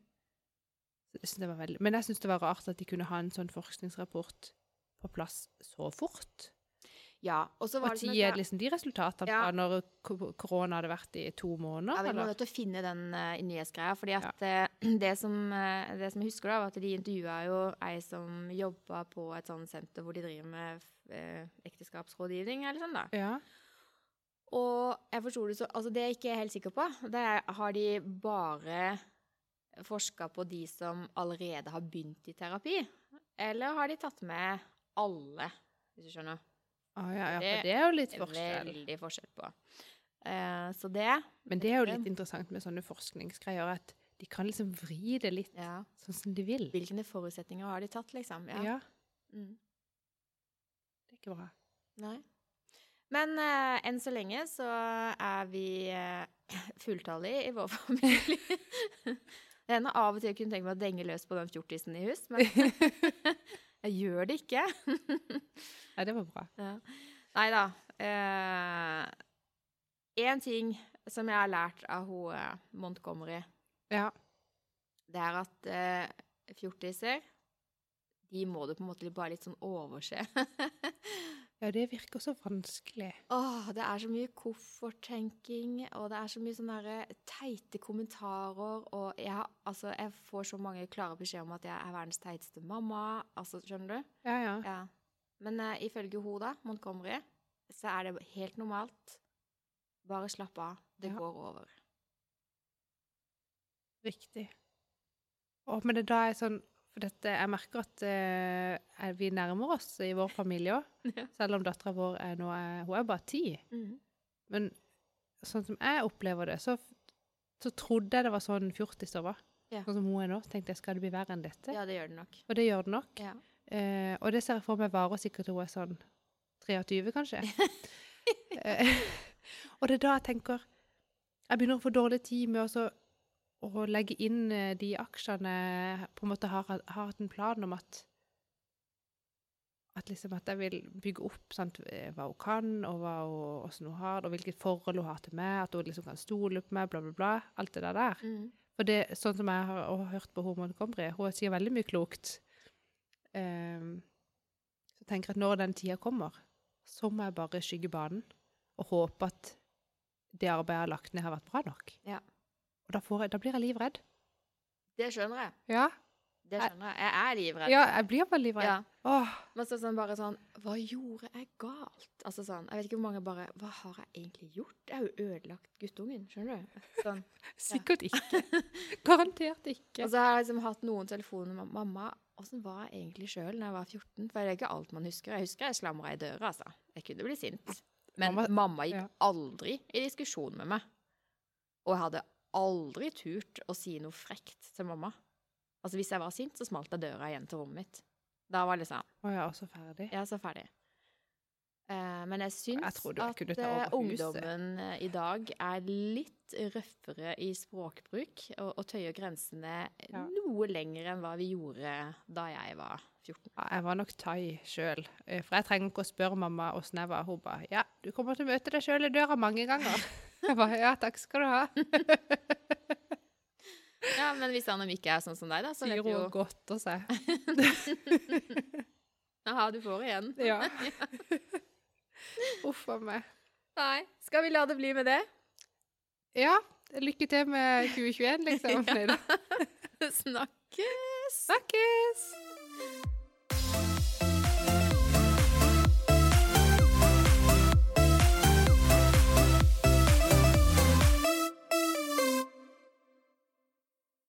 Jeg synes det var veldig, men jeg syns det var rart at de kunne ha en sånn forskningsrapport på plass så fort. ja. Og så var Og det sånn at, liksom de resultatene Ja. fra når korona hadde vært i to måneder? Ja, vi må nødt til å finne den uh, nyhetsgreia. fordi at eh, [clears throat] det, som, uh, det som jeg husker, da, var at de intervjua jo ei som jobba på et sånt senter hvor de driver med uh, ekteskapsrådgivning, eller sånn, da. Ja. Og jeg forsto det så Altså, det er jeg ikke helt sikker på. Det er, har de bare forska på de som allerede har begynt i terapi? Eller har de tatt med alle, hvis du skjønner? Ah, ja, ja, for det er jo litt Det er forskjell. veldig forskjell på. Uh, så det Men det er jo litt interessant med sånne forskningsgreier, at de kan liksom vri det litt Ja. sånn som de vil. Hvilke forutsetninger har de tatt, liksom? Ja, Mm. det er ikke bra. Nei. Men uh, enn så lenge så er vi uh, fulltallige i vår [laughs] familie. det hender av og til jeg kunne tenke meg å denge løs på den fjortisen i hus, men [laughs] jeg gjør det ikke. Nei, det var bra. ja. Nei da. Én ting som jeg har lært av hun eh, Montgomery, Ja. det er at eh, fjortiser de må du på en måte bare litt sånn overse. [laughs] ja, det virker så vanskelig. Åh, det er så mye kofferttenking, og det er så mye sånne der teite kommentarer, og jeg, har- altså, jeg får så mange klare beskjeder om at jeg er verdens teiteste mamma, altså, skjønner du? Ja, ja. Ja. Men uh, ifølge hun da, Montgomery, så er det helt normalt. Bare slapp av, det Ja. går over. Riktig. Og, men det da er sånn For dette, jeg merker at uh, vi nærmer oss i vår familie òg. [laughs] Ja. Selv om dattera vår er nå er, Hun er bare ti. Mm. Men sånn som jeg opplever det, så, så trodde jeg det var sånn fjortiser var. Ja. Sånn som hun er nå. tenkte jeg, skal det bli verre enn dette? Ja, det gjør det nok. Og det gjør det nok. Ja. Uh, og det ser jeg for meg varer sikkert til hun er sånn 23, kanskje. uh, [laughs] [laughs] og det er da jeg tenker Jeg begynner å få dårlig tid med å så- å legge inn eh, de aksjene på en måte har, har hatt en plan om at at liksom at jeg vil bygge opp sant, hva hun kan, og hva hun, hvordan hun har det, og hvilket forhold hun har til meg, at hun liksom kan stole på meg, bla, bla, bla. Alt det der. Mm. For det, sånn som jeg har har hørt på Hormon Montgomery, hun sier veldig mye klokt. Um, så tenker jeg at når den tida kommer, så må jeg bare skygge banen og håpe at det arbeidet jeg har lagt ned, har vært bra nok. Ja. Og da, får da blir jeg livredd. Det skjønner jeg. Ja, Det skjønner jeg. Jeg er livredd. ja jeg blir bare livredd. Ja. Åh, Men så sånn bare sånn Hva gjorde jeg galt? Altså sånn, Jeg vet ikke hvor mange bare Hva har jeg egentlig gjort? Jeg har jo ødelagt guttungen, skjønner du? Sånn. [laughs] sikkert ikke. Garantert ikke. Og så har jeg liksom hatt noen telefoner med mamma. Åssen var jeg egentlig sjøl da jeg var 14? For det er ikke alt man husker. Jeg husker jeg slamra i døra, altså. Jeg kunne bli sint. Men Mamma- mamma, gikk ja. aldri i diskusjon med meg. Og jeg hadde aldri turt å si noe frekt til mamma. Altså Hvis jeg var sint, så smalt jeg døra igjen til rommet mitt. Da var det liksom Å ja, så ferdig. Er så ferdig. Eh, men jeg syns Jeg at eh, ungdommen eh, i dag er litt røffere i språkbruk og, og tøyer grensene Ja. noe lenger enn hva vi gjorde da jeg var 14. Ja, jeg var nok thai sjøl. For jeg trenger ikke å spørre mamma åssen jeg var. Hun bare 'Ja, du kommer til å møte deg sjøl i døra mange ganger'. [laughs] Jeg bare 'Ja, takk skal du ha'. [laughs] Ja, men hvis Anne Mikke er sånn som deg, da, så vet [laughs] du jo å se. seg. Aha, du får igjen. [laughs] Ja. Uff a meg. Nei. Skal vi la det bli med det? Ja, lykke til med 2021, liksom. Ja. Snakkes! Snakkes!